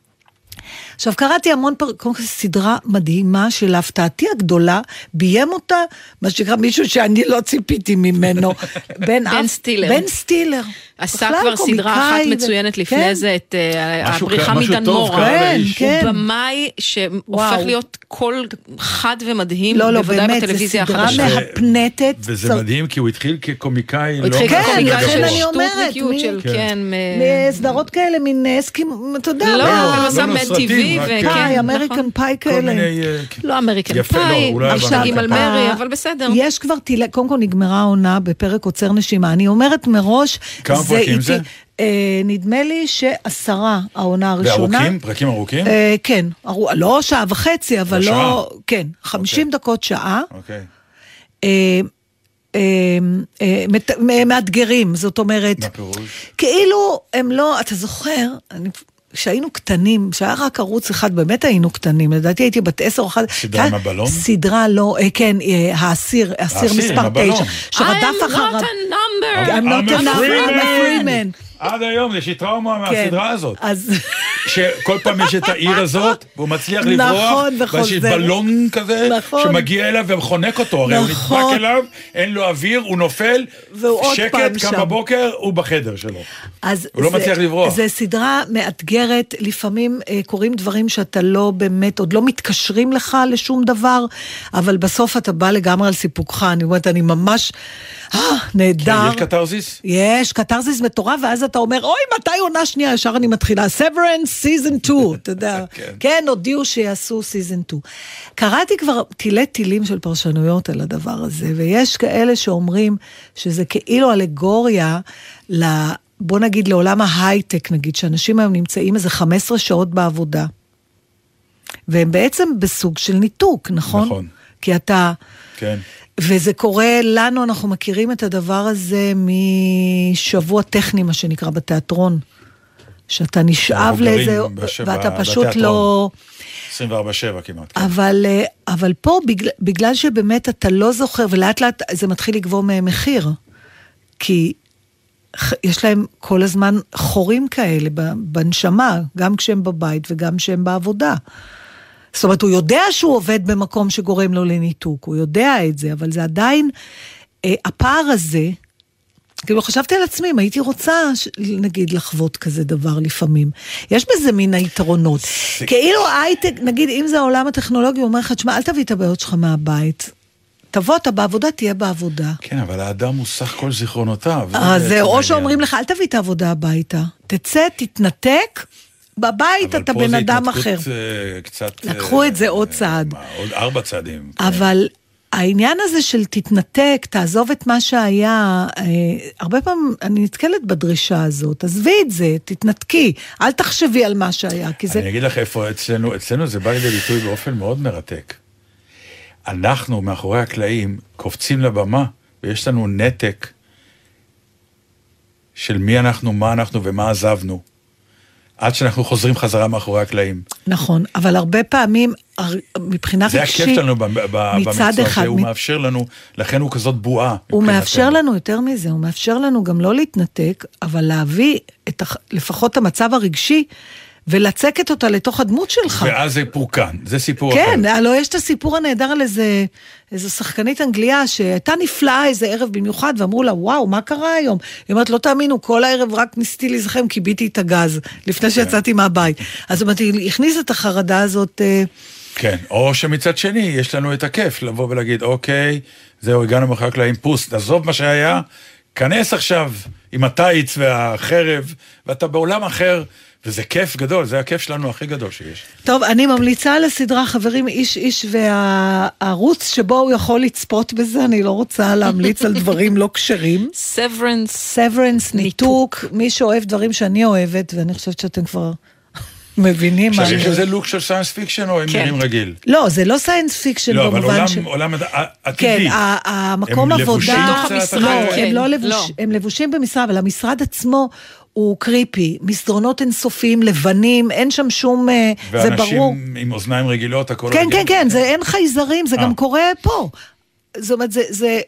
עכשיו, קראתי המון פר... קודם כל סדרה מדהימה שלהפתעתי הגדולה, ביים אותה, מה שנקרא מישהו שאני לא ציפיתי ממנו. בן, בן אפ- סטילר. בן סטילר. עשה כבר סדרה אחת מצוינת לפני כן. זה, את אה, משהו הבריחה מדנמורה טוב. קרה כן, לאיש. כן. הוא במאי שהופך וואו. להיות קול חד ומדהים, לא, לא, בוודאי באמת, זו בטלוויזיה סדרה החדשה. מהפנטת. וזה צר- מדהים, כי הוא התחיל כקומיקאי, הוא לא התחיל כן, כקומיקאי של אני אומרת, שטותניקיות מי- של, כן. כן, מסדרות כאלה, מין עסקים, אתה יודע. לא, אבל הוא עשה לא, מד טבעי, וכן, כן. פאי, נכון. American Pie כאלה. אה. לא American Pie, משתגעים על מרי, אה, אבל בסדר. יש כבר טילי, קודם כל נגמרה העונה בפרק עוצר נשימה. אני אומרת מראש, כמה פרקים זה? אה, נדמה לי שעשרה העונה הראשונה. וארוכים? פרקים ארוכים? אה, כן, ארו- לא שעה וחצי, אבל שעה? לא, כן, 50 דקות שעה. אוקיי. אה, אה, אה, מת- מ- מאתגרים, זאת אומרת, מה פירוש? כאילו הם לא, אתה זוכר, אני- כשהיינו קטנים, כשהיה רק ערוץ אחד, באמת היינו קטנים, לדעתי הייתי בת עשר או אחת. סדרה עם הבלון? סדרה לא, אה, כן, אה, האסיר, האסיר האסיר עם מספר הבלון. תשע, שרדף I'm אחריו. not a number. I'm not I'm a number, I'm a free man. עד היום יש לי טראומה כן. מהסדרה הזאת. אז שכל פעם יש את העיר הזאת, והוא מצליח לברוח, נכון, וחוזר. בלון כזה, נכון. שמגיע אליו וחונק אותו, הרי הוא נכון. נדבק אליו, אין לו אוויר, הוא נופל, שקט, קם. בבוקר, הוא בחדר שלו. הוא לא מצליח לברוח. זה סדרה מאתגרת, לפעמים אה, קורים דברים שאתה לא באמת, עוד לא מתקשרים לך לשום דבר, אבל בסוף אתה בא לגמרי על סיפוקך, אני אומרת, אני ממש, אה, נהדר. כן, יש קתרזיס? יש, קתרזיס מטורף, ואז אתה אומר, אוי, מתי עונה שנייה? ישר אני מתחילה, Severance Season 2, אתה יודע. כן. כן, הודיעו שיעשו Season 2. קראתי כבר תילי תילים של פרשנויות על הדבר הזה, ויש כאלה שאומרים שזה כאילו אלגוריה ל... בוא נגיד לעולם ההייטק, נגיד, שאנשים היום נמצאים איזה 15 שעות בעבודה. והם בעצם בסוג של ניתוק, נכון? נכון. כי אתה... כן. וזה קורה לנו, אנחנו מכירים את הדבר הזה משבוע טכני, מה שנקרא, בתיאטרון. שאתה נשאב לאיזה, בש- ואתה פשוט בתיאטרון. לא... 24-7 כמעט. כן. אבל, אה, אבל פה, בגלל, בגלל שבאמת אתה לא זוכר, ולאט לאט זה מתחיל לגבור מהם מחיר. כי יש להם כל הזמן חורים כאלה בנשמה, גם כשהם בבית וגם כשהם בעבודה. זאת אומרת, הוא יודע שהוא עובד במקום שגורם לו לניתוק, הוא יודע את זה, אבל זה עדיין, אה, הפער הזה, כאילו חשבתי על עצמי, אם הייתי רוצה, ש- נגיד, לחוות כזה דבר לפעמים. יש בזה מין היתרונות. כאילו הייטק, נגיד, אם זה העולם הטכנולוגי, הוא אומר לך, תשמע, אל תביא את הבעיות שלך מהבית. תבוא, אתה בעבודה, תהיה בעבודה. כן, אבל האדם הוא סך כל זיכרונותיו. אז זה זה בעצם או. שאומרים לך, אל תביא את העבודה הביתה. תצא, תתנתק, בבית אבל אתה פה בן זה אדם התנתקות, אחר. אה, קצת... לקחו אה, את זה עוד אה, צעד. מה, עוד ארבע צעדים. כן. אבל העניין הזה של תתנתק, תעזוב את מה שהיה, אה, הרבה פעמים אני נתקלת בדרישה הזאת, עזבי את זה, תתנתקי, אל תחשבי על מה שהיה, כי זה... אני אגיד לך איפה אצלנו, אצלנו זה בא לידי ביטוי באופן מאוד מרתק. אנחנו, מאחורי הקלעים, קופצים לבמה, ויש לנו נתק של מי אנחנו, מה אנחנו ומה עזבנו, עד שאנחנו חוזרים חזרה מאחורי הקלעים. נכון, אבל הרבה פעמים, מבחינה זה רגשית, הכיף שלנו במקצוע אחד, הזה, הוא מ- מאפשר לנו, לכן הוא כזאת בועה. הוא. מאפשר לנו יותר מזה, הוא מאפשר לנו גם לא להתנתק, אבל להביא את. לפחות המצב הרגשי ולצקת אותה לתוך הדמות שלך. ואז זה פורקן, זה סיפור אחר. כן, הלוא יש את הסיפור הנהדר על איזה, איזו שחקנית אנגליה שהייתה נפלאה איזה ערב במיוחד, ואמרו לה, וואו, מה קרה היום? היא אומרת, לא תאמינו, כל הערב רק ניסיתי להיזכם, כיביתי את הגז, לפני שיצאתי מהבית. אז זאת אומרת, היא הכניסה את החרדה הזאת, אה, כן, או שמצד שני, יש לנו את הכיף לבוא ולהגיד, אוקיי, זהו, הגענו מאחורי הקלעים, פוס, עזוב מה שהיה, כנס עכשיו עם הטייץ והחרב, ואתה בעולם אחר, וזה כיף גדול, זה הכיף שלנו הכי גדול שיש. טוב, אני ממליצה על הסדרה, חברים, איש איש והערוץ שבו הוא יכול לצפות בזה, אני לא רוצה להמליץ על דברים לא כשרים. סברנס, סברנס, ניתוק, מי שאוהב דברים שאני אוהבת, ואני חושבת שאתם כבר מבינים מה... אני- יש לזה לוק של science fiction או הם כן. נראים רגיל? לא, זה לא science fiction לא, אבל במובן עולם- ש... עולם עד- כן, עתידי. ה- המקום הם עבודה... לבושים קצת לא, אחרת? כן. הם לא לא. לבושים, הם לבושים במשרד, אבל המשרד עצמו הוא creepy, מסדרונות אינסופיים, לבנים, אין שם שום... אה, זה ברור. ואנשים עם אוזניים רגילות, הכל... כן. כן, כן, זה אין חייזרים, זה אה. גם קורה פה. זאת אומרת, זה, זה,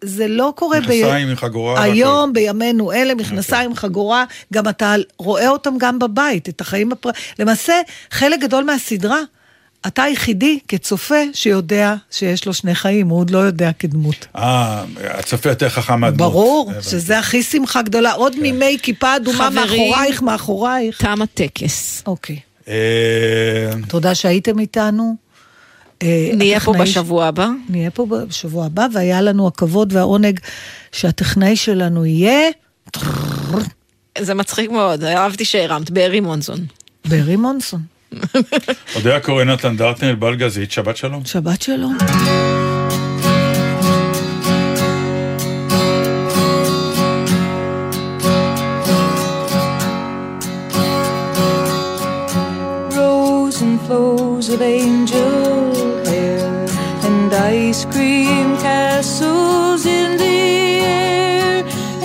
זה לא קורה מכנסיים עם חגורה והכל. היום, בימינו אלה, מכנסיים, חגורה, גם אתה רואה אותם גם בבית, את החיים הפר... למעשה, חלק גדול מהסדרה, אתה היחידי כצופה שיודע שיש לו שני חיים, הוא עוד לא יודע כדמות. אה, הצופה יותר חכם מהדמות. ברור, הבנתי. שזה הכי שמחה גדולה, עוד מימי כיפה אדומה חברים. מאחורייך, מאחורייך. תם הטקס. אוקיי, אה, תודה שהייתם איתנו. אה, נהיה פה בשבוע הבא. נהיה פה בשבוע הבא, והיה לנו הכבוד והעונג שהטכנאי שלנו יהיה זה מצחיק מאוד, אהבתי שהרמת, בארי מונזון. ברי מונסון. אודיה קורא נתן דרטנר, בלגזית, שבת שלום. שבת שלום. Rows and flows of angel hair and ice cream castles in the air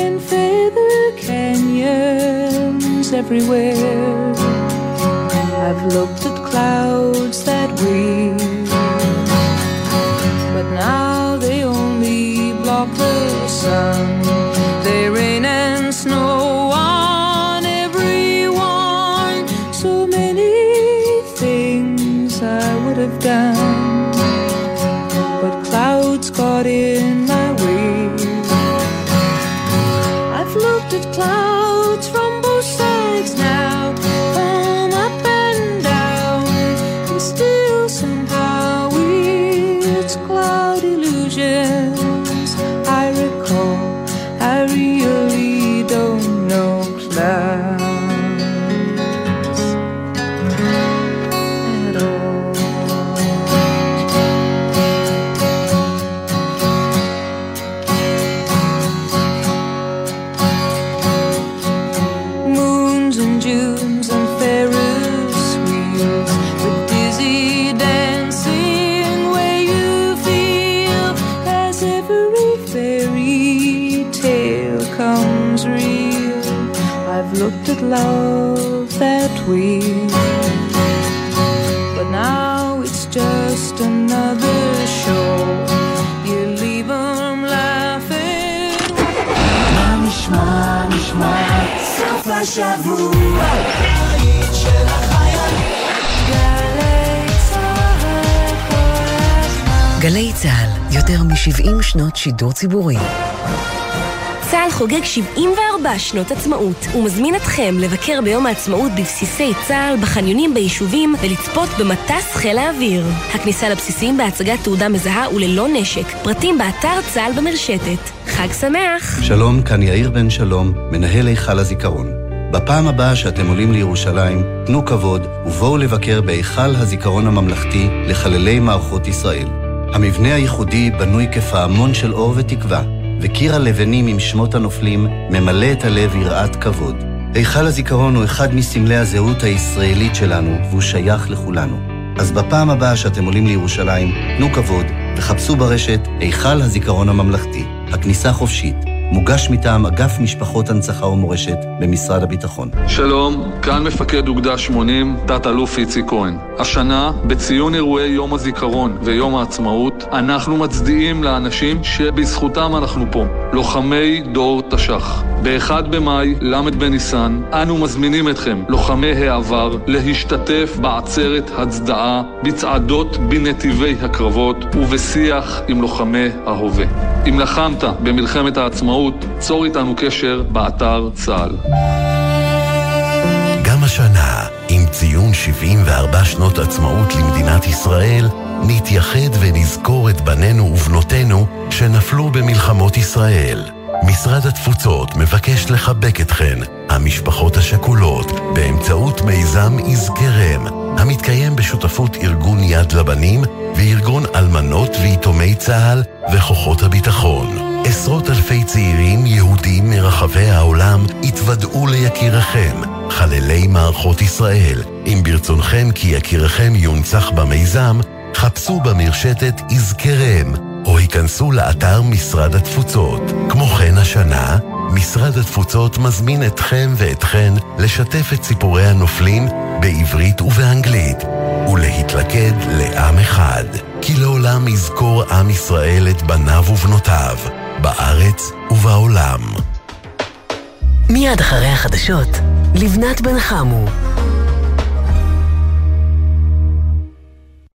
and feather canyons everywhere. I've looked at clouds that way, but now they only block the sun. גלי צה"ל, יותר מ-70 שנות שידור ציבורי. צה"ל חוגג 74 שנות עצמאות ומזמין אתכם לבקר ביום העצמאות בבסיסי צה"ל, בחניונים ביישובים ולצפות במטס חיל האוויר. הכניסה לבסיסים בהצגת תעודה מזהה וללא נשק. פרטים באתר צה"ל במרשתת. חג שמח! שלום, כאן יאיר בן שלום, מנהל היכל הזיכרון. בפעם הבאה שאתם עולים לירושלים, תנו כבוד ובואו לבקר בהיכל הזיכרון הממלכתי לחללי מערכות ישראל. המבנה הייחודי בנוי כפעמון של אור ותקווה, וקיר הלבנים עם שמות הנופלים ממלא את הלב יראת כבוד. היכל הזיכרון הוא אחד מסמלי הזהות הישראלית שלנו, והוא שייך לכולנו. אז בפעם הבאה שאתם עולים לירושלים, תנו כבוד וחפשו ברשת היכל הזיכרון הממלכתי. הכניסה חופשית. מוגש מטעם אגף משפחות הנצחה ומורשת במשרד הביטחון. שלום, כאן מפקד אוגדה 80, תת-אלוף איציק כהן. השנה, בציון אירועי יום הזיכרון ויום העצמאות, אנחנו מצדיעים לאנשים שבזכותם אנחנו פה, לוחמי דור תש"ח. ב-1 במאי, ל' בניסן, אנו מזמינים אתכם, לוחמי העבר, להשתתף בעצרת הצדעה, בצעדות בנתיבי הקרבות ובשיח עם לוחמי ההווה. אם לחמת במלחמת העצמאות, צור איתנו קשר באתר צה"ל. גם השנה, עם ציון 74 שנות עצמאות למדינת ישראל, נתייחד ונזכור את בנינו ובנותינו שנפלו במלחמות ישראל. משרד התפוצות מבקש לחבק אתכן, המשפחות השכולות, באמצעות מיזם יזכרם, המתקיים בשותפות ארגון יד לבנים וארגון אלמנות ויתומי צה"ל וכוחות הביטחון. עשרות אלפי צעירים יהודים מרחבי העולם התוודעו ליקיריכם, חללי מערכות ישראל. אם ברצונכם כי יקיריכם יונצח במיזם, חפשו במרשתת יזכרם, או היכנסו לאתר משרד התפוצות. כמו כן השנה, משרד התפוצות מזמין אתכם ואתכן לשתף את סיפורי הנופלים בעברית ובאנגלית, ולהתלכד לעם אחד. כי לעולם יזכור עם ישראל את בניו ובנותיו, בארץ ובעולם. מיד אחרי החדשות, לבנת בן חמו.